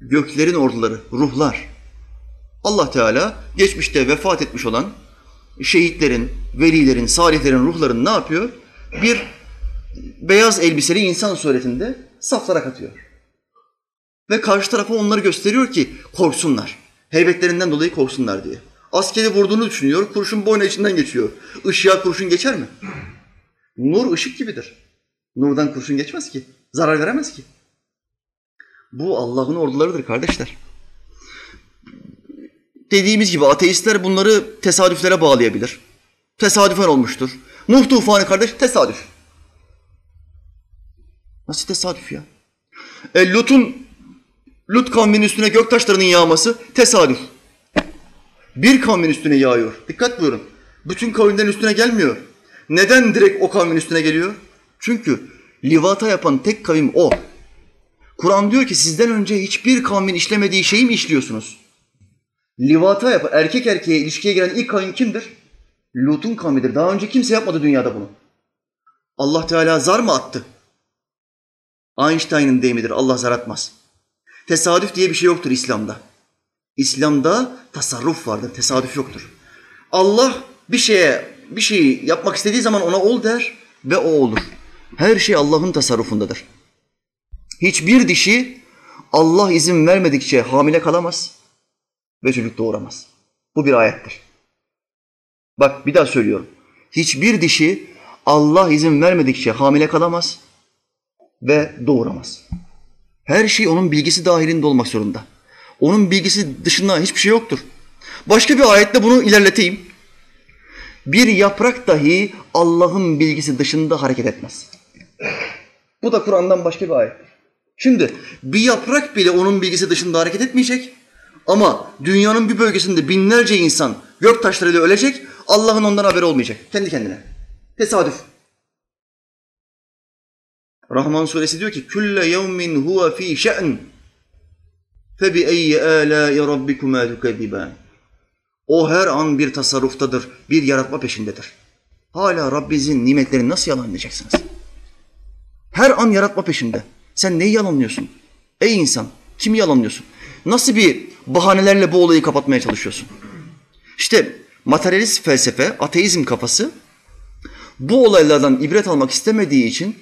Göklerin orduları, ruhlar. Allah Teala geçmişte vefat etmiş olan şehitlerin, velilerin, salihlerin ruhlarını ne yapıyor? Bir beyaz elbiseli insan suretinde saflara katıyor. Ve karşı tarafa onları gösteriyor ki korksunlar. Heybetlerinden dolayı korksunlar diye. Askeri vurduğunu düşünüyor, kurşun boyna içinden geçiyor. Işığa kurşun geçer mi? Nur ışık gibidir. Nurdan kurşun geçmez ki. Zarar veremez ki. Bu Allah'ın ordularıdır kardeşler. Dediğimiz gibi ateistler bunları tesadüflere bağlayabilir. Tesadüfen olmuştur. Nuh tufanı kardeş tesadüf. Nasıl tesadüf ya? E, Lut'un Lut kavminin üstüne göktaşlarının yağması tesadüf. Bir kavmin üstüne yağıyor. Dikkat buyurun. Bütün kavimlerin üstüne gelmiyor. Neden direkt o kavmin üstüne geliyor? Çünkü livata yapan tek kavim o. Kur'an diyor ki sizden önce hiçbir kavmin işlemediği şeyi mi işliyorsunuz? Livata yapan, erkek erkeğe ilişkiye giren ilk kavim kimdir? Lut'un kavmidir. Daha önce kimse yapmadı dünyada bunu. Allah Teala zar mı attı? Einstein'ın deyimidir. Allah zar atmaz. Tesadüf diye bir şey yoktur İslam'da. İslam'da tasarruf vardır, tesadüf yoktur. Allah bir şeye, bir şeyi yapmak istediği zaman ona ol der ve o olur. Her şey Allah'ın tasarrufundadır. Hiçbir dişi Allah izin vermedikçe hamile kalamaz ve çocuk doğuramaz. Bu bir ayettir. Bak bir daha söylüyorum. Hiçbir dişi Allah izin vermedikçe hamile kalamaz ve doğuramaz. Her şey onun bilgisi dahilinde olmak zorunda. Onun bilgisi dışında hiçbir şey yoktur. Başka bir ayette bunu ilerleteyim. Bir yaprak dahi Allah'ın bilgisi dışında hareket etmez. Bu da Kur'an'dan başka bir ayet. Şimdi bir yaprak bile onun bilgisi dışında hareket etmeyecek. Ama dünyanın bir bölgesinde binlerce insan gök taşlarıyla ölecek. Allah'ın ondan haberi olmayacak. Kendi kendine. Tesadüf. Rahman suresi diyor ki külle yevmin huve fi şe'n febi eyyi âlâi rabbikuma tukezzibân. O her an bir tasarruftadır, bir yaratma peşindedir. Hala Rabbinizin nimetlerini nasıl yalanlayacaksınız? Her an yaratma peşinde. Sen neyi yalanlıyorsun? Ey insan, kimi yalanlıyorsun? Nasıl bir bahanelerle bu olayı kapatmaya çalışıyorsun? İşte materyalist felsefe, ateizm kafası bu olaylardan ibret almak istemediği için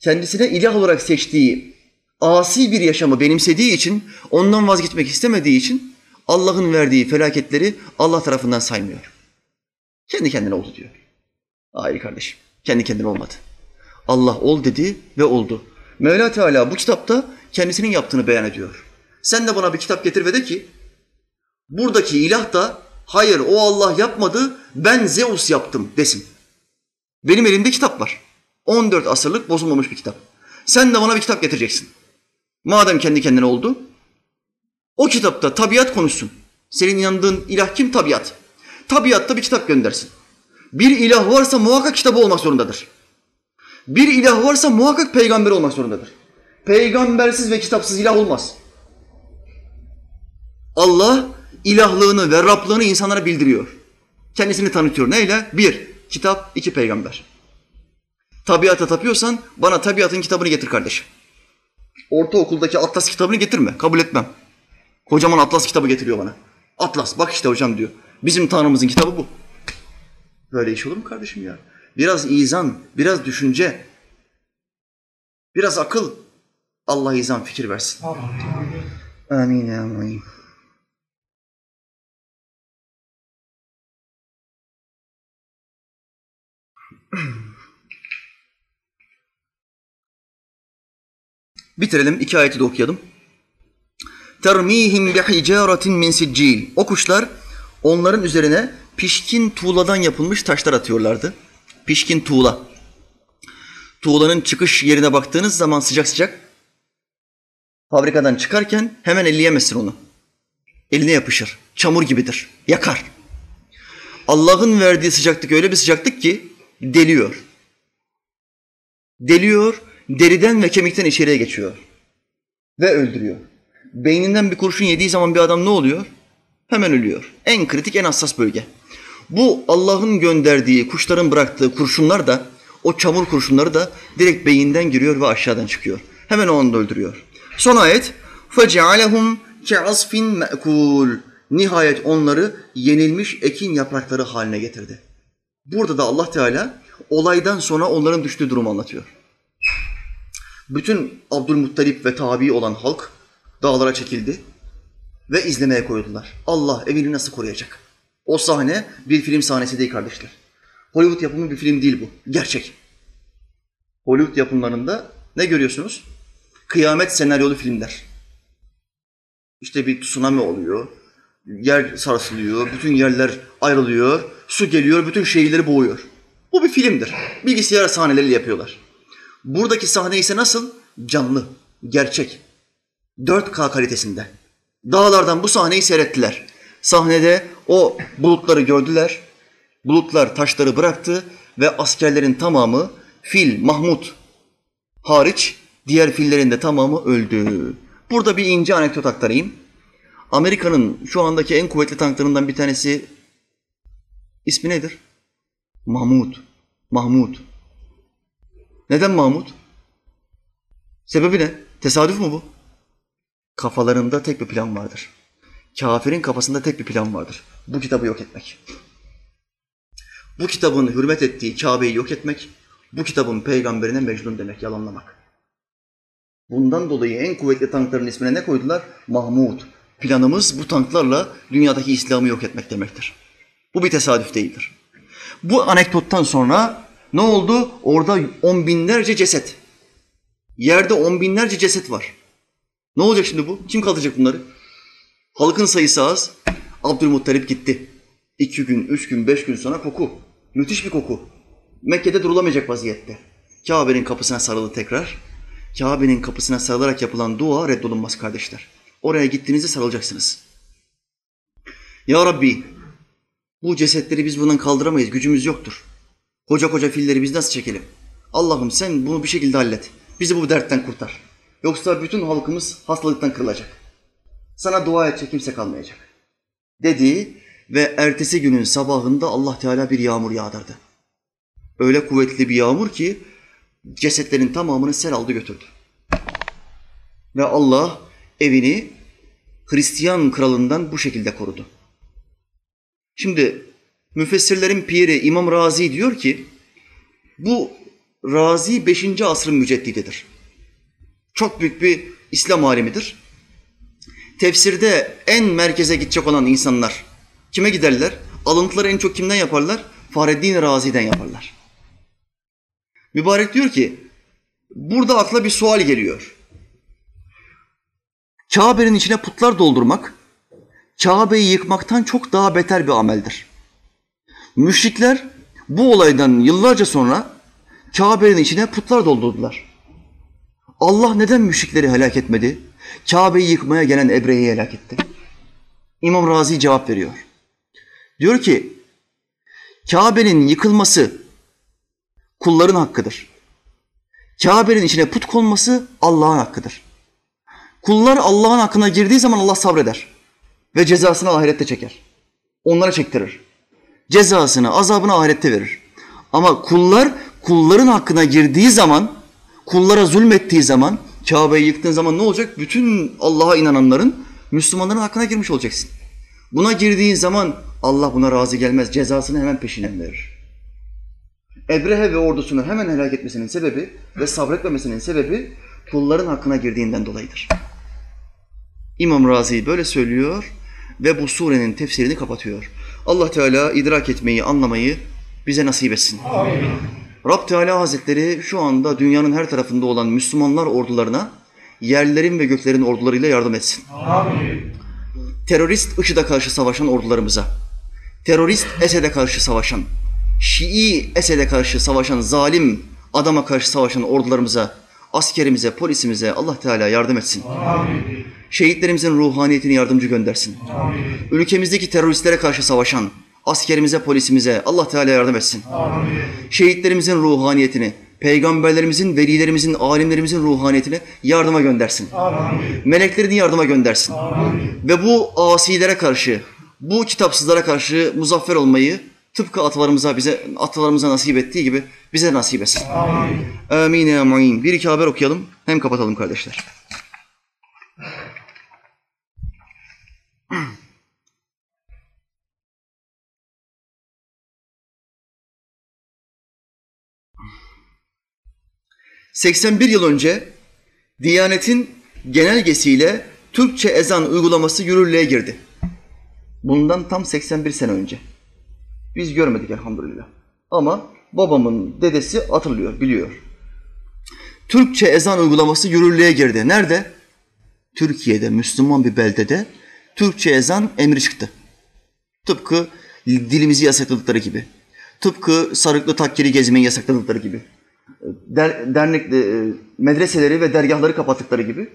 kendisine ilah olarak seçtiği asi bir yaşamı benimsediği için, ondan vazgeçmek istemediği için Allah'ın verdiği felaketleri Allah tarafından saymıyor. Kendi kendine oldu diyor. Hayır kardeşim, kendi kendine olmadı. Allah ol dedi ve oldu. Mevla Teala bu kitapta kendisinin yaptığını beyan ediyor. Sen de bana bir kitap getir ve de ki buradaki ilah da hayır o Allah yapmadı ben Zeus yaptım desin. Benim elimde kitap var. 14 asırlık bozulmamış bir kitap. Sen de bana bir kitap getireceksin. Madem kendi kendine oldu, o kitapta tabiat konuşsun. Senin inandığın ilah kim? Tabiat. Tabiatta bir kitap göndersin. Bir ilah varsa muhakkak kitabı olmak zorundadır. Bir ilah varsa muhakkak peygamber olmak zorundadır. Peygambersiz ve kitapsız ilah olmaz. Allah ilahlığını ve Rablığını insanlara bildiriyor. Kendisini tanıtıyor. Neyle? Bir, kitap, iki peygamber. Tabiata tapıyorsan bana tabiatın kitabını getir kardeşim. Ortaokuldaki Atlas kitabını getirme. Kabul etmem. Kocaman Atlas kitabı getiriyor bana. Atlas bak işte hocam diyor. Bizim Tanrımızın kitabı bu. Böyle iş olur mu kardeşim ya? Biraz izan, biraz düşünce, biraz akıl. Allah izan fikir versin. Amin. Amin. Bitirelim. iki ayeti de okuyalım. Termihim bihicaretin min siccil. O kuşlar onların üzerine pişkin tuğladan yapılmış taşlar atıyorlardı. Pişkin tuğla. Tuğlanın çıkış yerine baktığınız zaman sıcak sıcak fabrikadan çıkarken hemen elleyemezsin onu. Eline yapışır. Çamur gibidir. Yakar. Allah'ın verdiği sıcaklık öyle bir sıcaklık ki deliyor. Deliyor, deriden ve kemikten içeriye geçiyor. Ve öldürüyor. Beyninden bir kurşun yediği zaman bir adam ne oluyor? Hemen ölüyor. En kritik, en hassas bölge. Bu Allah'ın gönderdiği, kuşların bıraktığı kurşunlar da, o çamur kurşunları da direkt beyinden giriyor ve aşağıdan çıkıyor. Hemen o anda öldürüyor. Son ayet, فَجَعَلَهُمْ كَعَصْفٍ مَأْكُولٍ Nihayet onları yenilmiş ekin yaprakları haline getirdi. Burada da Allah Teala olaydan sonra onların düştüğü durumu anlatıyor. Bütün Abdülmuttalip ve tabi olan halk dağlara çekildi ve izlemeye koyuldular. Allah evini nasıl koruyacak? O sahne bir film sahnesi değil kardeşler. Hollywood yapımı bir film değil bu. Gerçek. Hollywood yapımlarında ne görüyorsunuz? Kıyamet senaryolu filmler. İşte bir tsunami oluyor. Yer sarsılıyor, bütün yerler ayrılıyor, su geliyor, bütün şehirleri boğuyor. Bu bir filmdir. Bilgisayar sahneleriyle yapıyorlar. Buradaki sahne ise nasıl? Canlı, gerçek. 4K kalitesinde. Dağlardan bu sahneyi seyrettiler. Sahnede o bulutları gördüler. Bulutlar taşları bıraktı ve askerlerin tamamı fil, Mahmut hariç diğer fillerin de tamamı öldü. Burada bir ince anekdot aktarayım. Amerika'nın şu andaki en kuvvetli tanklarından bir tanesi ismi nedir? Mahmud. Mahmud. Neden Mahmud? Sebebi ne? Tesadüf mü bu? Kafalarında tek bir plan vardır. Kafirin kafasında tek bir plan vardır. Bu kitabı yok etmek. Bu kitabın hürmet ettiği Kabe'yi yok etmek, bu kitabın peygamberine mecnun demek, yalanlamak. Bundan dolayı en kuvvetli tankların ismine ne koydular? Mahmud. Planımız bu tanklarla dünyadaki İslam'ı yok etmek demektir. Bu bir tesadüf değildir. Bu anekdottan sonra ne oldu? Orada on binlerce ceset. Yerde on binlerce ceset var. Ne olacak şimdi bu? Kim kaldıracak bunları? Halkın sayısı az. Abdülmuttalip gitti. İki gün, üç gün, beş gün sonra koku. Müthiş bir koku. Mekke'de durulamayacak vaziyette. Kabe'nin kapısına sarıldı tekrar. Kabe'nin kapısına sarılarak yapılan dua reddolunmaz kardeşler. Oraya gittiğinizde sarılacaksınız. Ya Rabbi, bu cesetleri biz bundan kaldıramayız, gücümüz yoktur. Koca koca filleri biz nasıl çekelim? Allah'ım sen bunu bir şekilde hallet. Bizi bu dertten kurtar. Yoksa bütün halkımız hastalıktan kırılacak. Sana dua edecek kimse kalmayacak. Dedi ve ertesi günün sabahında Allah Teala bir yağmur yağdırdı. Öyle kuvvetli bir yağmur ki cesetlerin tamamını sel aldı götürdü. Ve Allah evini Hristiyan kralından bu şekilde korudu. Şimdi müfessirlerin piri İmam Razi diyor ki bu Razi 5. asrın müceddididir. Çok büyük bir İslam alimidir. Tefsirde en merkeze gidecek olan insanlar kime giderler? Alıntıları en çok kimden yaparlar? Fahreddin Razi'den yaparlar. Mübarek diyor ki burada akla bir sual geliyor. Kabe'nin içine putlar doldurmak Kabe'yi yıkmaktan çok daha beter bir ameldir. Müşrikler bu olaydan yıllarca sonra Kabe'nin içine putlar doldurdular. Allah neden müşrikleri helak etmedi? Kabe'yi yıkmaya gelen Ebre'yi helak etti. İmam Razi cevap veriyor. Diyor ki, Kabe'nin yıkılması kulların hakkıdır. Kabe'nin içine put konması Allah'ın hakkıdır. Kullar Allah'ın hakkına girdiği zaman Allah sabreder ve cezasını ahirette çeker. Onlara çektirir. Cezasını, azabını ahirette verir. Ama kullar kulların hakkına girdiği zaman, kullara zulmettiği zaman, Kabe'yi yıktığın zaman ne olacak? Bütün Allah'a inananların, Müslümanların hakkına girmiş olacaksın. Buna girdiğin zaman Allah buna razı gelmez. Cezasını hemen peşinden verir. Ebrehe ve ordusunu hemen helak etmesinin sebebi ve sabretmemesinin sebebi kulların hakkına girdiğinden dolayıdır. İmam Razi böyle söylüyor ve bu surenin tefsirini kapatıyor. Allah Teala idrak etmeyi, anlamayı bize nasip etsin. Amin. Rab Teala Hazretleri şu anda dünyanın her tarafında olan Müslümanlar ordularına yerlerin ve göklerin ordularıyla yardım etsin. Amin. Terörist IŞİD'e karşı savaşan ordularımıza, terörist Esed'e karşı savaşan, Şii Esed'e karşı savaşan zalim adama karşı savaşan ordularımıza, askerimize, polisimize Allah Teala yardım etsin. Amin. Şehitlerimizin ruhaniyetini yardımcı göndersin. Amin. Ülkemizdeki teröristlere karşı savaşan askerimize, polisimize Allah Teala yardım etsin. Amin. Şehitlerimizin ruhaniyetini, peygamberlerimizin, velilerimizin, alimlerimizin ruhaniyetini yardıma göndersin. Amin. Meleklerini yardıma göndersin. Amin. Ve bu asilere karşı, bu kitapsızlara karşı muzaffer olmayı tıpkı atalarımıza bize atalarımıza nasip ettiği gibi bize nasip etsin. Amin. Amin. Bir iki haber okuyalım hem kapatalım kardeşler. ...81 yıl önce Diyanet'in genelgesiyle Türkçe ezan uygulaması yürürlüğe girdi. Bundan tam 81 sene önce. Biz görmedik elhamdülillah. Ama babamın dedesi hatırlıyor, biliyor. Türkçe ezan uygulaması yürürlüğe girdi. Nerede? Türkiye'de, Müslüman bir beldede Türkçe ezan emri çıktı. Tıpkı dilimizi yasakladıkları gibi. Tıpkı sarıklı takkiri gezmeyi yasakladıkları gibi. Der, dernek, e, medreseleri ve dergahları kapattıkları gibi.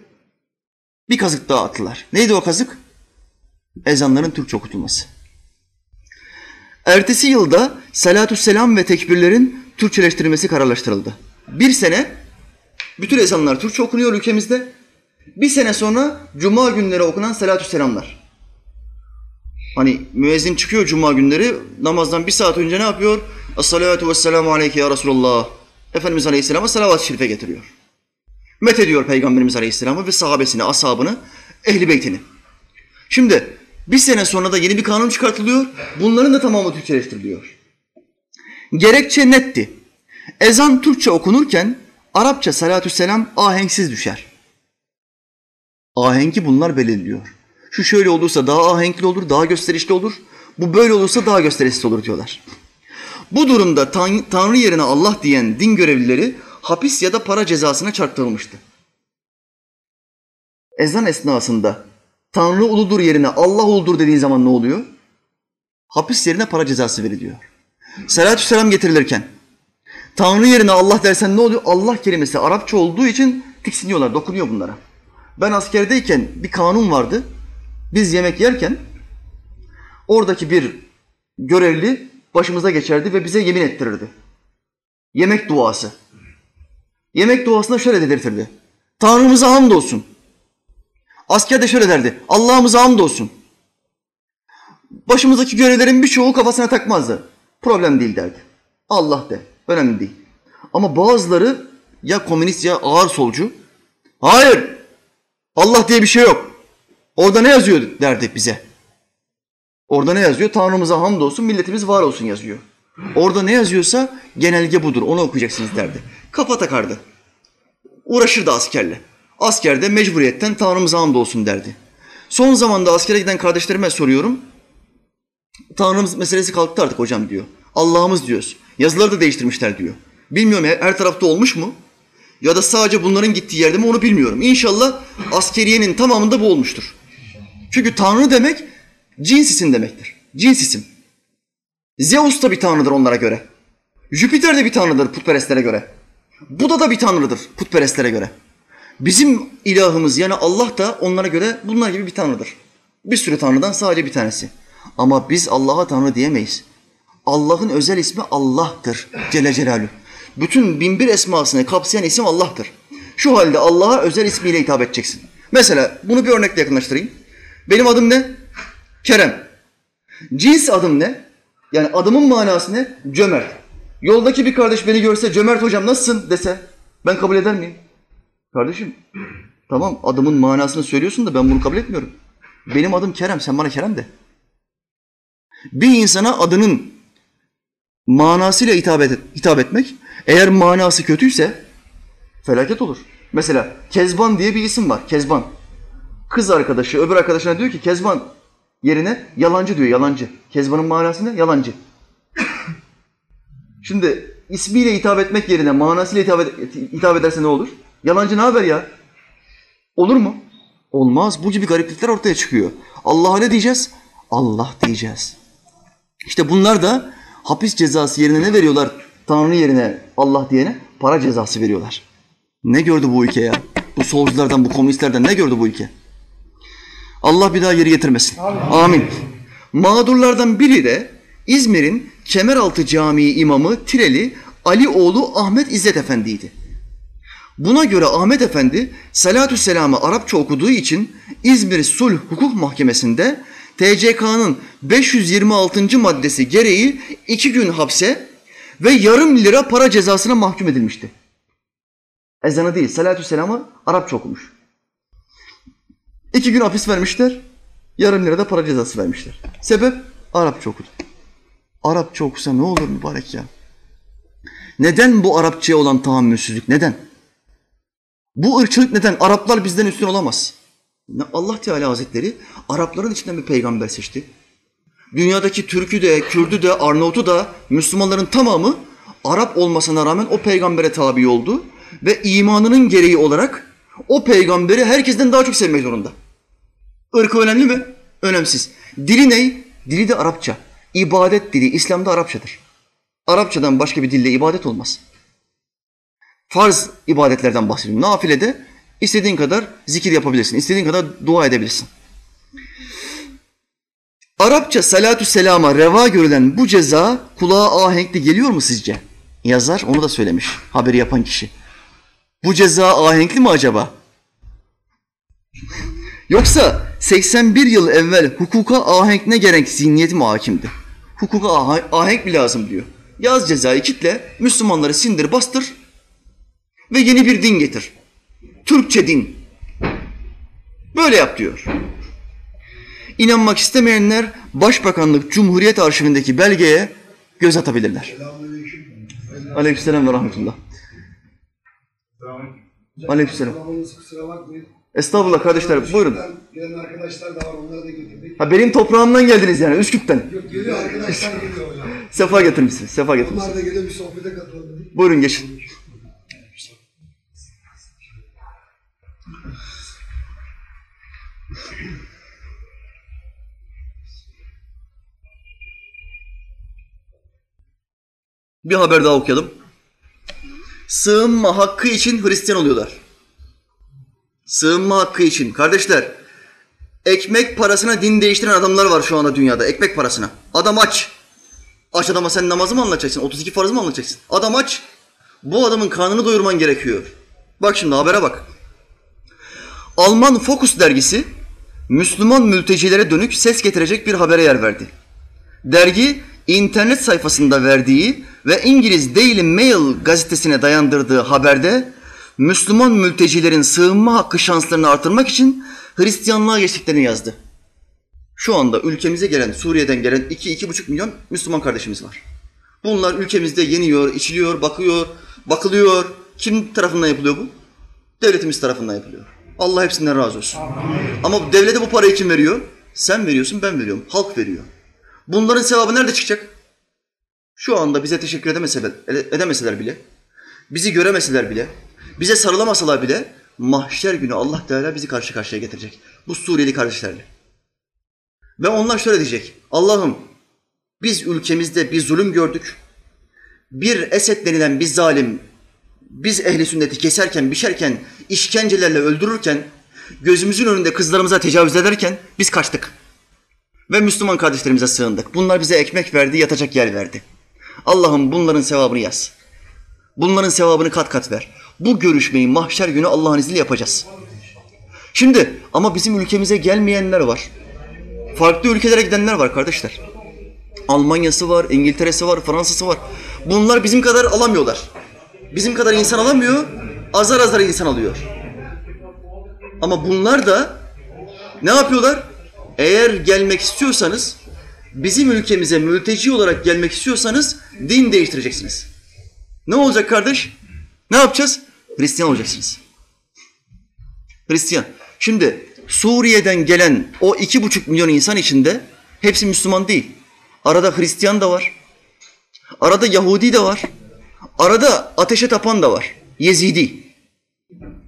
Bir kazık daha attılar. Neydi o kazık? Ezanların Türkçe okutulması. Ertesi yılda salatü selam ve tekbirlerin Türkçeleştirilmesi kararlaştırıldı. Bir sene bütün ezanlar Türkçe okunuyor ülkemizde. Bir sene sonra cuma günleri okunan salatü selamlar. Hani müezzin çıkıyor cuma günleri namazdan bir saat önce ne yapıyor? Esselatu vesselamu aleyke ya Resulallah. Efendimiz Aleyhisselam'a salavat-ı şerife getiriyor. Met ediyor Peygamberimiz Aleyhisselam'ı ve sahabesini, ashabını, ehli beytini. Şimdi bir sene sonra da yeni bir kanun çıkartılıyor. Bunların da tamamı Türkçeleştiriliyor. Gerekçe netti. Ezan Türkçe okunurken Arapça salatü selam ahenksiz düşer. Ahengi bunlar belirliyor. Şu şöyle olursa daha ahenkli olur, daha gösterişli olur. Bu böyle olursa daha gösterişli olur diyorlar. Bu durumda tan Tanrı yerine Allah diyen din görevlileri hapis ya da para cezasına çarptırılmıştı. Ezan esnasında Tanrı uludur yerine Allah uludur dediğin zaman ne oluyor? Hapis yerine para cezası veriliyor. Salatü selam getirilirken Tanrı yerine Allah dersen ne oluyor? Allah kelimesi Arapça olduğu için tiksiniyorlar, dokunuyor bunlara. Ben askerdeyken bir kanun vardı. Biz yemek yerken oradaki bir görevli başımıza geçerdi ve bize yemin ettirirdi. Yemek duası. Yemek duasında şöyle dedirtirdi. Tanrımıza hamdolsun. Asker de şöyle derdi. Allah'ımıza hamdolsun. Başımızdaki görevlerin birçoğu kafasına takmazdı. Problem değil derdi. Allah de. Önemli değil. Ama bazıları ya komünist ya ağır solcu. Hayır. Allah diye bir şey yok. Orada ne yazıyor derdi bize. Orada ne yazıyor? Tanrımıza hamdolsun, milletimiz var olsun yazıyor. Orada ne yazıyorsa genelge budur, onu okuyacaksınız derdi. Kafa takardı. Uğraşırdı askerle. Asker de mecburiyetten Tanrımıza hamdolsun derdi. Son zamanda askere giden kardeşlerime soruyorum. Tanrımız meselesi kalktı artık hocam diyor. Allah'ımız diyoruz. Yazıları da değiştirmişler diyor. Bilmiyorum her tarafta olmuş mu? Ya da sadece bunların gittiği yerde mi onu bilmiyorum. İnşallah askeriyenin tamamında bu olmuştur. Çünkü Tanrı demek cins isim demektir. Cins isim. Zeus da bir tanrıdır onlara göre. Jüpiter de bir tanrıdır putperestlere göre. Buda da bir tanrıdır putperestlere göre. Bizim ilahımız yani Allah da onlara göre bunlar gibi bir tanrıdır. Bir sürü tanrıdan sadece bir tanesi. Ama biz Allah'a tanrı diyemeyiz. Allah'ın özel ismi Allah'tır Celle Celaluhu. Bütün binbir esmasını kapsayan isim Allah'tır. Şu halde Allah'a özel ismiyle hitap edeceksin. Mesela bunu bir örnekle yakınlaştırayım. Benim adım ne? Kerem. Cins adım ne? Yani adımın manası ne? Cömert. Yoldaki bir kardeş beni görse cömert hocam nasılsın dese ben kabul eder miyim? Kardeşim tamam adımın manasını söylüyorsun da ben bunu kabul etmiyorum. Benim adım Kerem sen bana Kerem de. Bir insana adının manasıyla hitap, et, hitap etmek eğer manası kötüyse felaket olur. Mesela Kezban diye bir isim var. Kezban. Kız arkadaşı öbür arkadaşına diyor ki Kezban yerine yalancı diyor yalancı. Kezban'ın manası ne? Yalancı. Şimdi ismiyle hitap etmek yerine manasıyla hitap, ed hitap ederse ne olur? Yalancı ne haber ya? Olur mu? Olmaz. Bu gibi gariplikler ortaya çıkıyor. Allah'a ne diyeceğiz? Allah diyeceğiz. İşte bunlar da hapis cezası yerine ne veriyorlar? Tanrı yerine Allah diyene para cezası veriyorlar. Ne gördü bu ülke ya? Bu solculardan, bu komünistlerden ne gördü bu ülke? Allah bir daha geri getirmesin. Amin. Amin. Mağdurlardan biri de İzmir'in Kemeraltı Camii imamı Tireli Ali oğlu Ahmet İzzet Efendi'ydi. Buna göre Ahmet Efendi salatü selamı Arapça okuduğu için İzmir Sulh Hukuk Mahkemesi'nde TCK'nın 526. maddesi gereği iki gün hapse ve yarım lira para cezasına mahkum edilmişti. Ezanı değil, salatü selamı Arapça okumuş. İki gün hapis vermişler, yarım lira da para cezası vermişler. Sebep? Arapça okudu. Arapça okusa ne olur mübarek ya? Neden bu Arapçaya olan tahammülsüzlük? Neden? Bu ırkçılık neden? Araplar bizden üstün olamaz. Allah Teala Hazretleri Arapların içinden bir peygamber seçti. Dünyadaki Türk'ü de, Kürd'ü de, Arnavut'u da Müslümanların tamamı Arap olmasına rağmen o peygambere tabi oldu ve imanının gereği olarak o peygamberi herkesten daha çok sevmek zorunda. Irkı önemli mi? Önemsiz. Dili ne? Dili de Arapça. İbadet dili İslam'da Arapçadır. Arapçadan başka bir dille ibadet olmaz. Farz ibadetlerden bahsediyorum. Nafilede istediğin kadar zikir yapabilirsin. istediğin kadar dua edebilirsin. Arapça salatü selama reva görülen bu ceza kulağa ahenkli geliyor mu sizce? Yazar onu da söylemiş haberi yapan kişi. Bu ceza ahenkli mi acaba? Yoksa 81 yıl evvel hukuka ahenk ne gerek zihniyeti mi hakimdi? Hukuka ahenk mi lazım diyor. Yaz cezayı kitle, Müslümanları sindir bastır ve yeni bir din getir. Türkçe din. Böyle yap diyor. İnanmak istemeyenler Başbakanlık Cumhuriyet Arşivindeki belgeye göz atabilirler. Aleykümselam ve rahmetullah. Aleykümselam. Estağfurullah kardeşler buyurun. Gelen arkadaşlar da var onları da getirdik. Ha benim toprağımdan geldiniz yani Üsküp'ten. Yok geliyor arkadaşlar geliyor hocam. Sefa getirmişsiniz. Sefa getirmişsiniz. Onlar da geliyor bir sohbete katılalım dedik. Buyurun geçin. Bir haber daha okuyalım. Sığınma hakkı için Hristiyan oluyorlar. Sığınma hakkı için. Kardeşler, ekmek parasına din değiştiren adamlar var şu anda dünyada. Ekmek parasına. Adam aç. Aç adama sen namazı mı anlatacaksın? 32 farz mı anlatacaksın? Adam aç. Bu adamın karnını doyurman gerekiyor. Bak şimdi habere bak. Alman Focus dergisi Müslüman mültecilere dönük ses getirecek bir habere yer verdi. Dergi internet sayfasında verdiği ve İngiliz Daily Mail gazetesine dayandırdığı haberde Müslüman mültecilerin sığınma hakkı şanslarını artırmak için Hristiyanlığa geçtiklerini yazdı. Şu anda ülkemize gelen, Suriye'den gelen 2-2,5 milyon Müslüman kardeşimiz var. Bunlar ülkemizde yeniyor, içiliyor, bakıyor, bakılıyor. Kim tarafından yapılıyor bu? Devletimiz tarafından yapılıyor. Allah hepsinden razı olsun. Ama devlete bu parayı kim veriyor? Sen veriyorsun, ben veriyorum. Halk veriyor. Bunların sevabı nerede çıkacak? Şu anda bize teşekkür edemeseler, edemeseler bile, bizi göremeseler bile, bize sarılamasalar bile mahşer günü Allah Teala bizi karşı karşıya getirecek. Bu Suriyeli kardeşlerle. Ve onlar şöyle diyecek. Allah'ım biz ülkemizde bir zulüm gördük. Bir Esed denilen bir zalim biz ehli sünneti keserken, biçerken, işkencelerle öldürürken, gözümüzün önünde kızlarımıza tecavüz ederken biz kaçtık. Ve Müslüman kardeşlerimize sığındık. Bunlar bize ekmek verdi, yatacak yer verdi. Allah'ım bunların sevabını yaz. Bunların sevabını kat kat ver. Bu görüşmeyi mahşer günü Allah'ın izniyle yapacağız. Şimdi ama bizim ülkemize gelmeyenler var. Farklı ülkelere gidenler var kardeşler. Almanya'sı var, İngiltere'si var, Fransa'sı var. Bunlar bizim kadar alamıyorlar. Bizim kadar insan alamıyor, azar azar insan alıyor. Ama bunlar da ne yapıyorlar? Eğer gelmek istiyorsanız, bizim ülkemize mülteci olarak gelmek istiyorsanız din değiştireceksiniz. Ne olacak kardeş? Ne yapacağız? Hristiyan olacaksınız. Hristiyan. Şimdi Suriye'den gelen o iki buçuk milyon insan içinde hepsi Müslüman değil. Arada Hristiyan da var. Arada Yahudi de var. Arada ateşe tapan da var. Yezidi.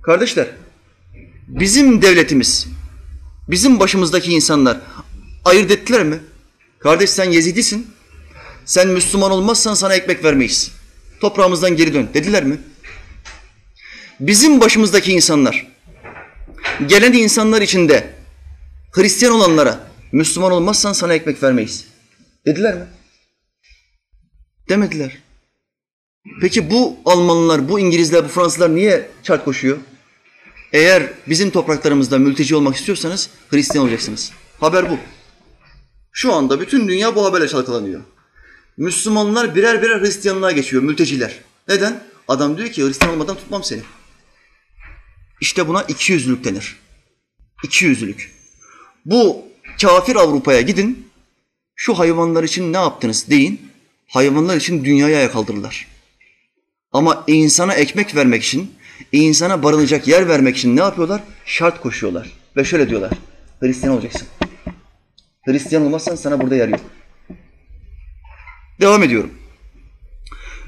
Kardeşler, bizim devletimiz, bizim başımızdaki insanlar ayırt ettiler mi? Kardeş sen Yezidisin. Sen Müslüman olmazsan sana ekmek vermeyiz. Toprağımızdan geri dön dediler mi? Bizim başımızdaki insanlar, gelen insanlar içinde Hristiyan olanlara Müslüman olmazsan sana ekmek vermeyiz. Dediler mi? Demediler. Peki bu Almanlar, bu İngilizler, bu Fransızlar niye çark koşuyor? Eğer bizim topraklarımızda mülteci olmak istiyorsanız Hristiyan olacaksınız. Haber bu. Şu anda bütün dünya bu haberle çalkalanıyor. Müslümanlar birer birer Hristiyanlığa geçiyor, mülteciler. Neden? Adam diyor ki Hristiyan olmadan tutmam seni. İşte buna iki yüzlülük denir. İki yüzlülük. Bu kafir Avrupa'ya gidin, şu hayvanlar için ne yaptınız deyin, hayvanlar için dünyaya ayak kaldırırlar. Ama insana ekmek vermek için, insana barınacak yer vermek için ne yapıyorlar? Şart koşuyorlar. Ve şöyle diyorlar, Hristiyan olacaksın. Hristiyan olmazsan sana burada yer yok. Devam ediyorum.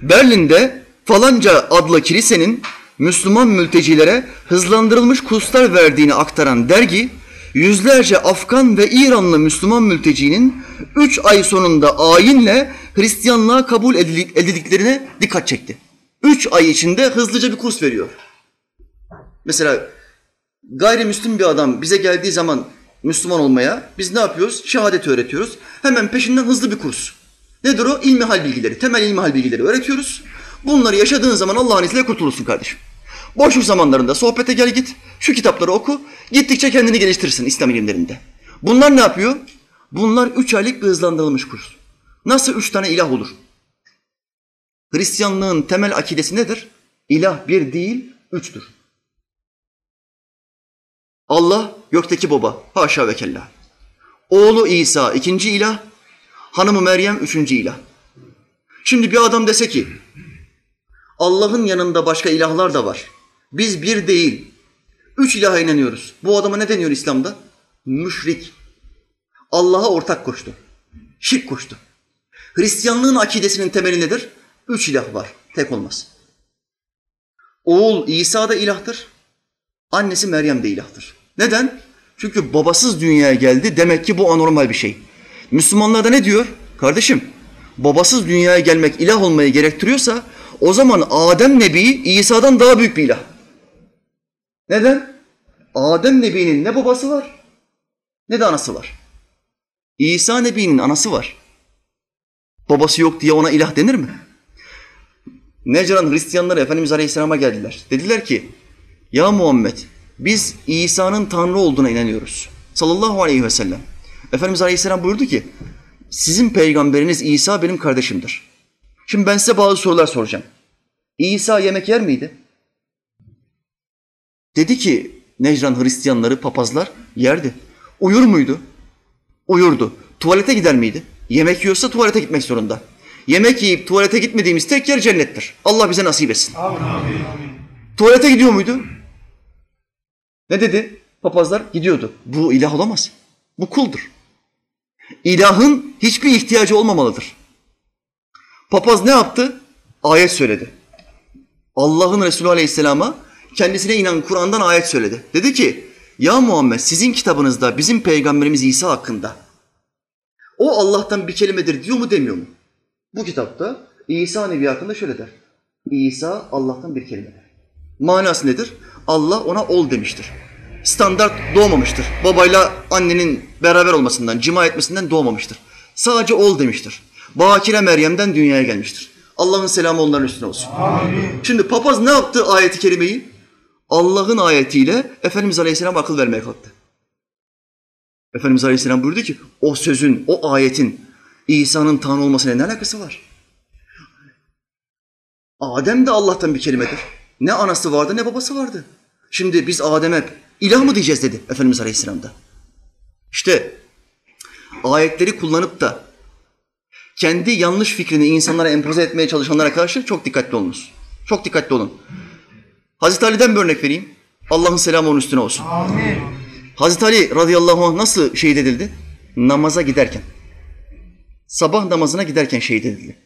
Berlin'de falanca adlı kilisenin Müslüman mültecilere hızlandırılmış kurslar verdiğini aktaran dergi, yüzlerce Afgan ve İranlı Müslüman mültecinin üç ay sonunda ayinle Hristiyanlığa kabul edildiklerine dikkat çekti. Üç ay içinde hızlıca bir kurs veriyor. Mesela gayrimüslim bir adam bize geldiği zaman Müslüman olmaya biz ne yapıyoruz? Şehadet öğretiyoruz. Hemen peşinden hızlı bir kurs. Nedir o? İlmihal bilgileri, temel ilmihal bilgileri öğretiyoruz. Bunları yaşadığın zaman Allah'ın izniyle kurtulursun kardeşim. Boşluk zamanlarında sohbete gel git, şu kitapları oku, gittikçe kendini geliştirirsin İslam ilimlerinde. Bunlar ne yapıyor? Bunlar üç aylık bir hızlandırılmış kurs. Nasıl üç tane ilah olur? Hristiyanlığın temel akidesi nedir? İlah bir değil, üçtür. Allah gökteki baba, haşa ve kella. Oğlu İsa ikinci ilah, hanımı Meryem üçüncü ilah. Şimdi bir adam dese ki, Allah'ın yanında başka ilahlar da var. Biz bir değil, üç ilaha inanıyoruz. Bu adama ne deniyor İslam'da? Müşrik. Allah'a ortak koştu. Şirk koştu. Hristiyanlığın akidesinin temeli nedir? Üç ilah var, tek olmaz. Oğul İsa da ilahtır, annesi Meryem de ilahtır. Neden? Çünkü babasız dünyaya geldi, demek ki bu anormal bir şey. Müslümanlar da ne diyor? Kardeşim, babasız dünyaya gelmek ilah olmayı gerektiriyorsa o zaman Adem Nebi İsa'dan daha büyük bir ilah. Neden? Adem Nebi'nin ne babası var ne de anası var. İsa Nebi'nin anası var. Babası yok diye ona ilah denir mi? Necran Hristiyanları Efendimiz Aleyhisselam'a geldiler. Dediler ki, ya Muhammed biz İsa'nın Tanrı olduğuna inanıyoruz. Sallallahu aleyhi ve sellem. Efendimiz Aleyhisselam buyurdu ki, sizin peygamberiniz İsa benim kardeşimdir. Şimdi ben size bazı sorular soracağım. İsa yemek yer miydi? Dedi ki Necran Hristiyanları, papazlar yerdi. Uyur muydu? Uyurdu. Tuvalete gider miydi? Yemek yiyorsa tuvalete gitmek zorunda. Yemek yiyip tuvalete gitmediğimiz tek yer cennettir. Allah bize nasip etsin. Amin. Tuvalete gidiyor muydu? Ne dedi? Papazlar gidiyordu. Bu ilah olamaz. Bu kuldur. İlahın hiçbir ihtiyacı olmamalıdır. Papaz ne yaptı? Ayet söyledi. Allah'ın Resulü Aleyhisselam'a kendisine inen Kur'an'dan ayet söyledi. Dedi ki, ya Muhammed sizin kitabınızda bizim peygamberimiz İsa hakkında o Allah'tan bir kelimedir diyor mu demiyor mu? Bu kitapta İsa Nebi hakkında şöyle der. İsa Allah'tan bir kelimedir. Manası nedir? Allah ona ol demiştir. Standart doğmamıştır. Babayla annenin beraber olmasından, cima etmesinden doğmamıştır. Sadece ol demiştir. Bakire Meryem'den dünyaya gelmiştir. Allah'ın selamı onların üstüne olsun. Amin. Şimdi papaz ne yaptı ayeti kerimeyi? Allah'ın ayetiyle Efendimiz Aleyhisselam akıl vermeye kalktı. Efendimiz Aleyhisselam buyurdu ki o sözün, o ayetin İsa'nın Tanrı olmasına ne alakası var? Adem de Allah'tan bir kelimedir. Ne anası vardı ne babası vardı. Şimdi biz Adem'e ilah mı diyeceğiz dedi Efendimiz Aleyhisselam'da. İşte ayetleri kullanıp da kendi yanlış fikrini insanlara empoze etmeye çalışanlara karşı çok dikkatli olunuz. Çok dikkatli olun. Hazreti Ali'den bir örnek vereyim. Allah'ın selamı onun üstüne olsun. Amin. Hazreti Ali radıyallahu anh nasıl şehit edildi? Namaza giderken. Sabah namazına giderken şehit edildi.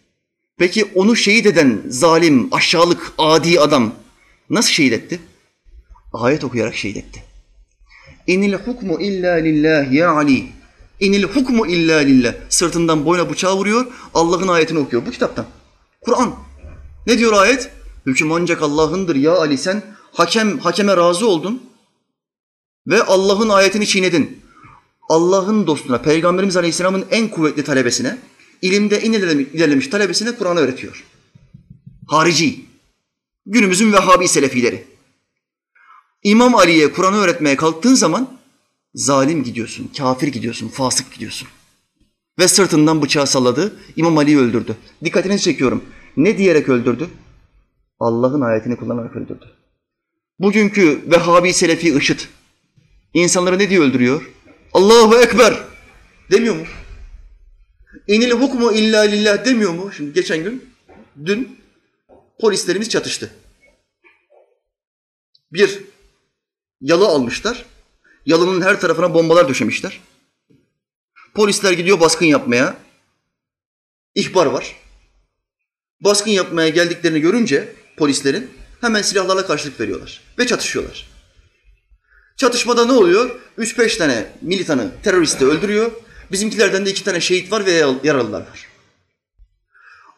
Peki onu şehit eden zalim, aşağılık, adi adam nasıl şehit etti? Ayet okuyarak şehit etti. İnil hukmu illa lillah ya Ali. İnil hukmu illa lillah. Sırtından boyuna bıçağı vuruyor, Allah'ın ayetini okuyor bu kitaptan. Kur'an. Ne diyor ayet? Hüküm ancak Allah'ındır ya Ali sen hakem hakeme razı oldun ve Allah'ın ayetini çiğnedin. Allah'ın dostuna, Peygamberimiz Aleyhisselam'ın en kuvvetli talebesine, ilimde en ilerlemiş talebesine Kur'an'ı öğretiyor. Harici, günümüzün Vehhabi Selefileri. İmam Ali'ye Kur'an'ı öğretmeye kalktığın zaman zalim gidiyorsun, kafir gidiyorsun, fasık gidiyorsun. Ve sırtından bıçağı salladı, İmam Ali'yi öldürdü. Dikkatinizi çekiyorum. Ne diyerek öldürdü? Allah'ın ayetini kullanarak öldürdü. Bugünkü Vehhabi Selefi IŞİD insanları ne diye öldürüyor? Allahu Ekber demiyor mu? İnil hukmu illa lillah demiyor mu? Şimdi geçen gün, dün polislerimiz çatıştı. Bir yalı almışlar. Yalının her tarafına bombalar döşemişler. Polisler gidiyor baskın yapmaya. İhbar var. Baskın yapmaya geldiklerini görünce polislerin hemen silahlarla karşılık veriyorlar ve çatışıyorlar. Çatışmada ne oluyor? 3-5 tane militanı, teröristi öldürüyor. Bizimkilerden de iki tane şehit var ve yaralılar var.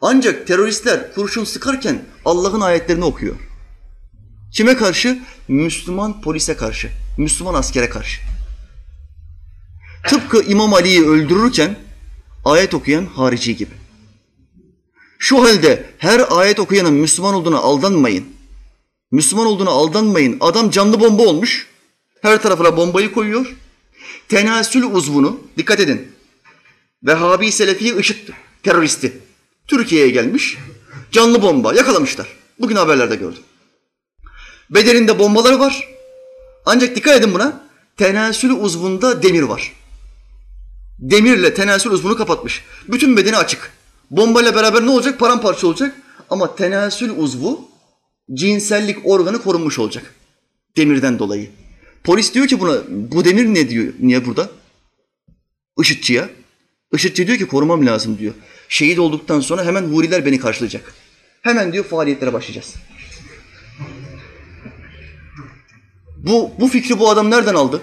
Ancak teröristler kurşun sıkarken Allah'ın ayetlerini okuyor. Kime karşı? Müslüman polise karşı, Müslüman askere karşı. Tıpkı İmam Ali'yi öldürürken ayet okuyan harici gibi. Şu halde her ayet okuyanın Müslüman olduğuna aldanmayın. Müslüman olduğuna aldanmayın. Adam canlı bomba olmuş. Her tarafına bombayı koyuyor. Tenasül uzvunu, dikkat edin. Vehhabi Selefi IŞİD teröristi. Türkiye'ye gelmiş. Canlı bomba yakalamışlar. Bugün haberlerde gördüm. Bedeninde bombaları var. Ancak dikkat edin buna. Tenasül uzvunda demir var. Demirle tenasül uzvunu kapatmış. Bütün bedeni açık. Bombayla beraber ne olacak? Paramparça olacak. Ama tenasül uzvu cinsellik organı korunmuş olacak. Demirden dolayı. Polis diyor ki buna bu demir ne diyor? Niye burada? Işıtçıya. Işıtçı diyor ki korumam lazım diyor. Şehit olduktan sonra hemen huriler beni karşılayacak. Hemen diyor faaliyetlere başlayacağız. Bu, bu fikri bu adam nereden aldı?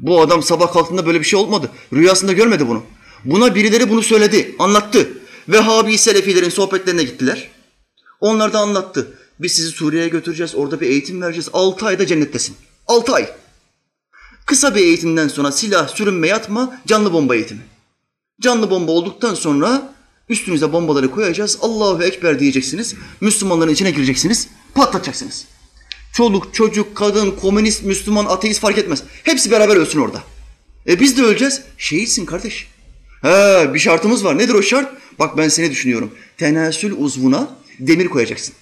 Bu adam sabah kalktığında böyle bir şey olmadı. Rüyasında görmedi bunu. Buna birileri bunu söyledi, anlattı. Vehhabi Selefilerin sohbetlerine gittiler. Onlar da anlattı. Biz sizi Suriye'ye götüreceğiz, orada bir eğitim vereceğiz. Altı ayda cennettesin. Altı ay. Kısa bir eğitimden sonra silah, sürünme, yatma, canlı bomba eğitimi. Canlı bomba olduktan sonra üstünüze bombaları koyacağız. Allahu Ekber diyeceksiniz. Müslümanların içine gireceksiniz. Patlatacaksınız. Çoluk, çocuk, kadın, komünist, Müslüman, ateist fark etmez. Hepsi beraber ölsün orada. E biz de öleceğiz. Şehitsin kardeş. He bir şartımız var. Nedir o şart? Bak ben seni düşünüyorum. Tenasül uzvuna demir koyacaksın.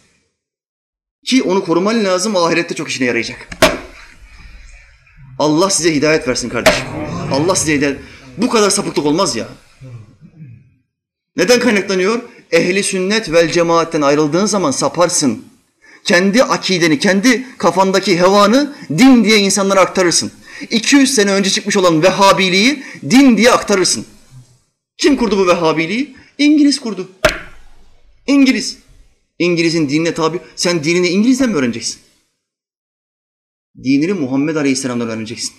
Ki onu koruman lazım. Ahirette çok işine yarayacak. Allah size hidayet versin kardeşim. Allah size hidayet. Bu kadar sapıklık olmaz ya. Neden kaynaklanıyor? Ehli sünnet vel cemaatten ayrıldığın zaman saparsın. Kendi akideni, kendi kafandaki hevanı din diye insanlara aktarırsın. 200 sene önce çıkmış olan Vehhabiliği din diye aktarırsın. Kim kurdu bu Vehhabiliği? İngiliz kurdu. İngiliz. İngiliz'in dinine tabi. Sen dinini İngiliz'den mi öğreneceksin? Dinini Muhammed Aleyhisselam'dan öğreneceksin.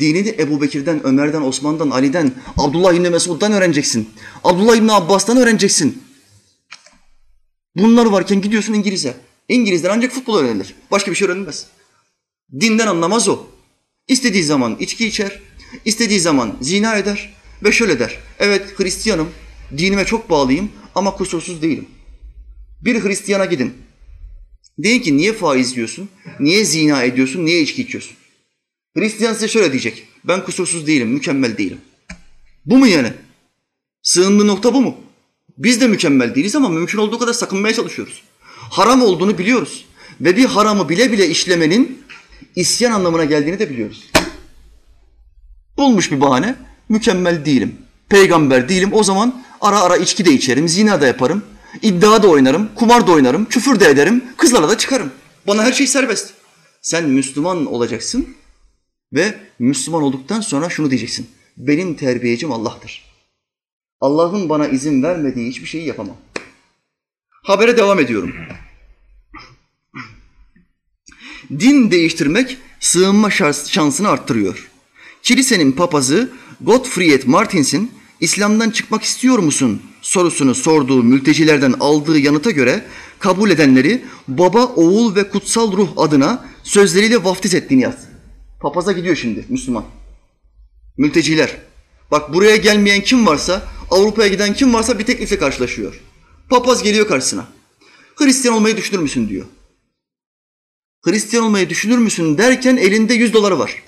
Dinini Ebu Bekir'den, Ömer'den, Osman'dan, Ali'den, Abdullah İbni Mesud'dan öğreneceksin. Abdullah İbni Abbas'tan öğreneceksin. Bunlar varken gidiyorsun İngiliz'e. İngilizler ancak futbol öğrenilir. Başka bir şey öğrenilmez. Dinden anlamaz o. İstediği zaman içki içer, istediği zaman zina eder ve şöyle der. Evet Hristiyanım, dinime çok bağlıyım ama kusursuz değilim. Bir Hristiyana gidin. Deyin ki niye faiz yiyorsun, niye zina ediyorsun, niye içki içiyorsun? Hristiyan size şöyle diyecek. Ben kusursuz değilim, mükemmel değilim. Bu mu yani? Sığındığı nokta bu mu? Biz de mükemmel değiliz ama mümkün olduğu kadar sakınmaya çalışıyoruz. Haram olduğunu biliyoruz. Ve bir haramı bile bile işlemenin isyan anlamına geldiğini de biliyoruz. Bulmuş bir bahane. Mükemmel değilim. Peygamber değilim. O zaman ara ara içki de içerim, zina da yaparım. iddia da oynarım, kumar da oynarım, küfür de ederim, kızlarla da çıkarım. Bana her şey serbest. Sen Müslüman olacaksın ve Müslüman olduktan sonra şunu diyeceksin. Benim terbiyecim Allah'tır. Allah'ın bana izin vermediği hiçbir şeyi yapamam. Habere devam ediyorum. Din değiştirmek sığınma şansını arttırıyor. Kilisenin papazı Gottfried Martins'in İslam'dan çıkmak istiyor musun sorusunu sorduğu mültecilerden aldığı yanıta göre kabul edenleri baba, oğul ve kutsal ruh adına sözleriyle vaftiz ettiğini yaz. Papaza gidiyor şimdi Müslüman. Mülteciler. Bak buraya gelmeyen kim varsa, Avrupa'ya giden kim varsa bir teklifle karşılaşıyor. Papaz geliyor karşısına. Hristiyan olmayı düşünür müsün diyor. Hristiyan olmayı düşünür müsün derken elinde yüz doları var.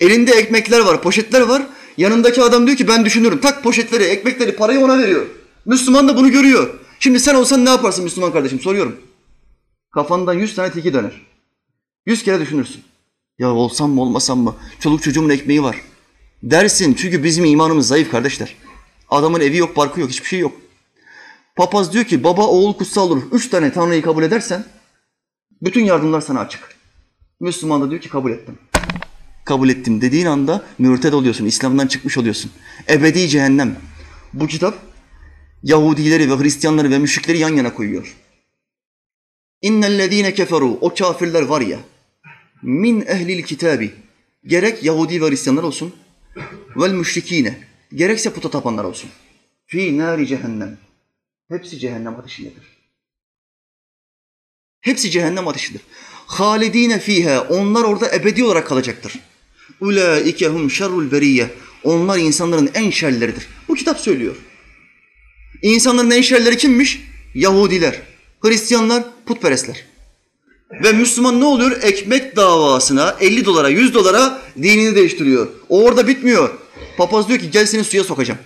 Elinde ekmekler var, poşetler var. Yanındaki adam diyor ki ben düşünürüm. Tak poşetleri, ekmekleri, parayı ona veriyor. Müslüman da bunu görüyor. Şimdi sen olsan ne yaparsın Müslüman kardeşim soruyorum. Kafandan yüz tane tiki döner. Yüz kere düşünürsün. Ya olsam mı olmasam mı? Çoluk çocuğumun ekmeği var. Dersin çünkü bizim imanımız zayıf kardeşler. Adamın evi yok, barkı yok, hiçbir şey yok. Papaz diyor ki baba, oğul, kutsal ruh. Üç tane Tanrı'yı kabul edersen bütün yardımlar sana açık. Müslüman da diyor ki kabul ettim. kabul ettim dediğin anda mürted oluyorsun, İslam'dan çıkmış oluyorsun. Ebedi cehennem. Bu kitap Yahudileri ve Hristiyanları ve müşrikleri yan yana koyuyor. İnnellezîne keferu o kafirler var ya min ehlil kitabi gerek Yahudi ve Hristiyanlar olsun vel müşrikine gerekse puta tapanlar olsun. Fi nari cehennem. Hepsi cehennem ateşindedir. Hepsi cehennem ateşidir. Halidine fiha onlar orada ebedi olarak kalacaktır. Ulaike hum şerrul beriye. Onlar insanların en şerleridir. Bu kitap söylüyor. İnsanların en şerleri kimmiş? Yahudiler, Hristiyanlar, putperestler. Ve Müslüman ne oluyor? Ekmek davasına 50 dolara, 100 dolara dinini değiştiriyor. O orada bitmiyor. Papaz diyor ki gel seni suya sokacağım.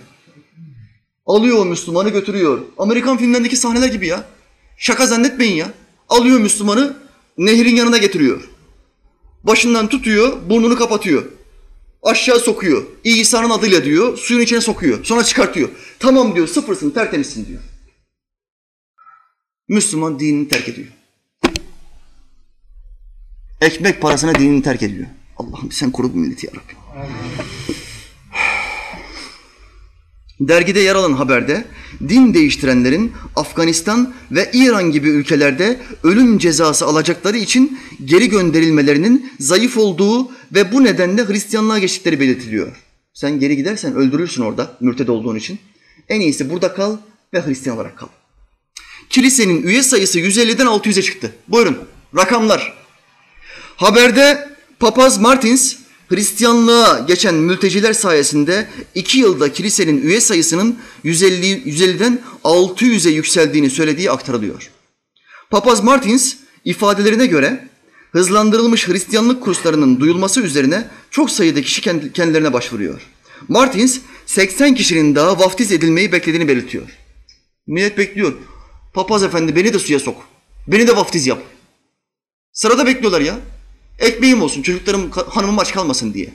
Alıyor o Müslümanı götürüyor. Amerikan filmlerindeki sahneler gibi ya. Şaka zannetmeyin ya. Alıyor Müslümanı nehrin yanına getiriyor. Başından tutuyor, burnunu kapatıyor. Aşağı sokuyor. İsa'nın adıyla diyor, suyun içine sokuyor. Sonra çıkartıyor. Tamam diyor, sıfırsın, tertemizsin diyor. Müslüman dinini terk ediyor. Ekmek parasına dinini terk ediyor. Allah'ım sen koru bu milleti ya Rabbi. Dergide yer alan haberde din değiştirenlerin Afganistan ve İran gibi ülkelerde ölüm cezası alacakları için geri gönderilmelerinin zayıf olduğu ve bu nedenle Hristiyanlığa geçtikleri belirtiliyor. Sen geri gidersen öldürürsün orada mürted olduğun için. En iyisi burada kal ve Hristiyan olarak kal. Kilisenin üye sayısı 150'den 600'e çıktı. Buyurun rakamlar. Haberde Papaz Martins Hristiyanlığa geçen mülteciler sayesinde iki yılda kilisenin üye sayısının 150, 150'den 600'e yükseldiğini söylediği aktarılıyor. Papaz Martins ifadelerine göre hızlandırılmış Hristiyanlık kurslarının duyulması üzerine çok sayıda kişi kendilerine başvuruyor. Martins 80 kişinin daha vaftiz edilmeyi beklediğini belirtiyor. Millet bekliyor. Papaz efendi beni de suya sok. Beni de vaftiz yap. Sırada bekliyorlar ya. Ekmeğim olsun, çocuklarım, hanımım aç kalmasın diye.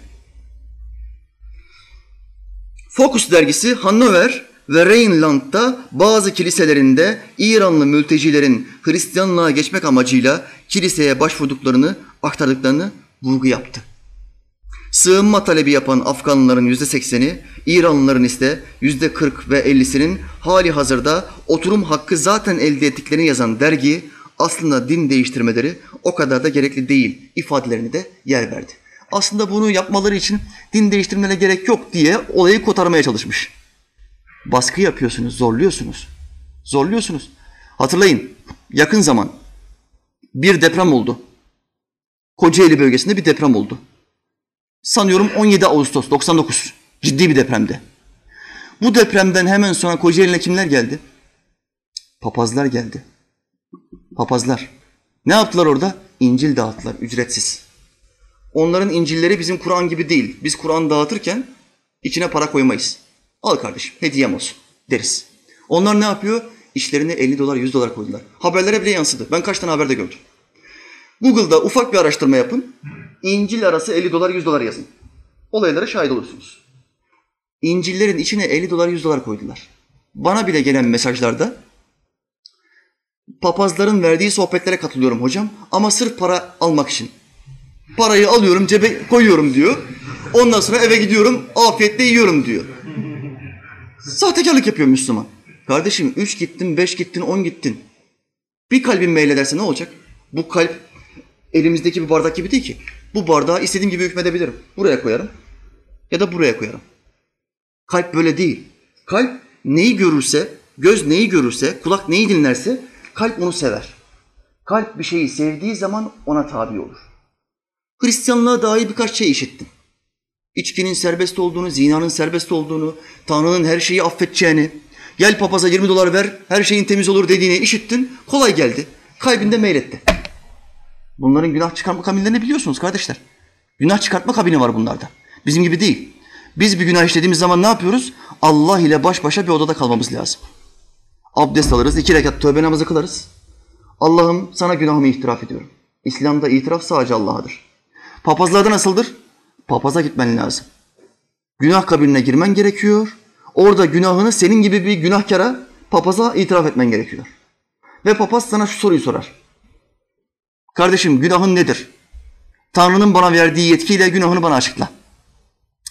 Focus dergisi Hannover ve Rheinland'da bazı kiliselerinde İranlı mültecilerin Hristiyanlığa geçmek amacıyla kiliseye başvurduklarını, aktardıklarını vurgu yaptı. Sığınma talebi yapan Afganlıların yüzde sekseni, İranlıların ise yüzde kırk ve ellisinin hali hazırda oturum hakkı zaten elde ettiklerini yazan dergi aslında din değiştirmeleri o kadar da gerekli değil ifadelerini de yer verdi. Aslında bunu yapmaları için din değiştirmelerine gerek yok diye olayı kotarmaya çalışmış. Baskı yapıyorsunuz, zorluyorsunuz. Zorluyorsunuz. Hatırlayın, yakın zaman bir deprem oldu. Kocaeli bölgesinde bir deprem oldu. Sanıyorum 17 Ağustos 99. Ciddi bir depremde. Bu depremden hemen sonra Kocaeli'ne kimler geldi? Papazlar geldi. Papazlar. Ne yaptılar orada? İncil dağıttılar ücretsiz. Onların İncilleri bizim Kur'an gibi değil. Biz Kur'an dağıtırken içine para koymayız. Al kardeşim hediyem olsun deriz. Onlar ne yapıyor? İşlerine 50 dolar 100 dolar koydular. Haberlere bile yansıdı. Ben kaç tane haberde gördüm. Google'da ufak bir araştırma yapın. İncil arası 50 dolar 100 dolar yazın. Olaylara şahit olursunuz. İncillerin içine 50 dolar 100 dolar koydular. Bana bile gelen mesajlarda papazların verdiği sohbetlere katılıyorum hocam ama sırf para almak için. Parayı alıyorum cebe koyuyorum diyor. Ondan sonra eve gidiyorum afiyetle yiyorum diyor. Sahtekarlık yapıyor Müslüman. Kardeşim üç gittin, beş gittin, on gittin. Bir kalbin meylederse ne olacak? Bu kalp elimizdeki bir bardak gibi değil ki. Bu bardağı istediğim gibi hükmedebilirim. Buraya koyarım ya da buraya koyarım. Kalp böyle değil. Kalp neyi görürse, göz neyi görürse, kulak neyi dinlerse kalp onu sever. Kalp bir şeyi sevdiği zaman ona tabi olur. Hristiyanlığa dair birkaç şey işittim. İçkinin serbest olduğunu, zinanın serbest olduğunu, Tanrı'nın her şeyi affedeceğini, gel papaza 20 dolar ver, her şeyin temiz olur dediğini işittin, kolay geldi. Kalbinde meyletti. Bunların günah çıkarma kabinlerini biliyorsunuz kardeşler. Günah çıkartma kabini var bunlarda. Bizim gibi değil. Biz bir günah işlediğimiz zaman ne yapıyoruz? Allah ile baş başa bir odada kalmamız lazım. Abdest alırız, iki rekat tövbe namazı kılarız. Allah'ım sana günahımı itiraf ediyorum. İslam'da itiraf sadece Allah'adır. Papazlarda nasıldır? Papaza gitmen lazım. Günah kabinine girmen gerekiyor. Orada günahını senin gibi bir günahkara papaza itiraf etmen gerekiyor. Ve papaz sana şu soruyu sorar. Kardeşim günahın nedir? Tanrı'nın bana verdiği yetkiyle günahını bana açıkla.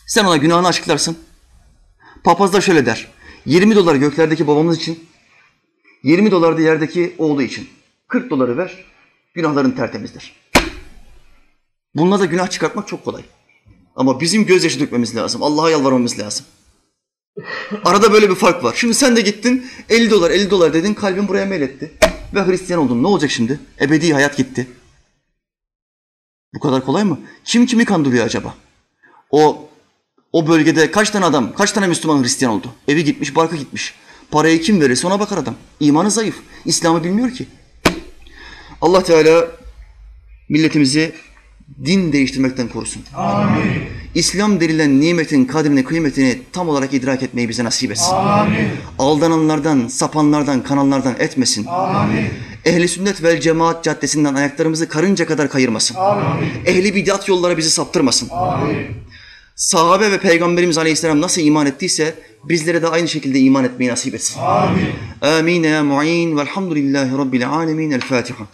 Sen ona günahını açıklarsın. Papaz da şöyle der. 20 dolar göklerdeki babamız için, 20 dolar da yerdeki oğlu için. 40 doları ver, günahların tertemizdir. Bununla da günah çıkartmak çok kolay. Ama bizim gözyaşı dökmemiz lazım. Allah'a yalvarmamız lazım. Arada böyle bir fark var. Şimdi sen de gittin 50 dolar 50 dolar dedin kalbin buraya meyletti. Ve Hristiyan oldun. Ne olacak şimdi? Ebedi hayat gitti. Bu kadar kolay mı? Kim kimi kandırıyor acaba? O o bölgede kaç tane adam, kaç tane Müslüman Hristiyan oldu? Evi gitmiş, barkı gitmiş. Parayı kim verirse ona bakar adam. İmanı zayıf. İslam'ı bilmiyor ki. Allah Teala milletimizi din değiştirmekten korusun. Amin. İslam denilen nimetin kadrini, kıymetini tam olarak idrak etmeyi bize nasip etsin. Amin. Aldananlardan, sapanlardan, kanallardan etmesin. Amin. Ehli sünnet vel cemaat caddesinden ayaklarımızı karınca kadar kayırmasın. Amin. Ehli bidat yollara bizi saptırmasın. Amin. Sahabe ve Peygamberimiz Aleyhisselam nasıl iman ettiyse bizlere de aynı şekilde iman etmeyi nasip etsin. Amin. Amin ya mu'in velhamdülillahi rabbil alemin. El Fatiha.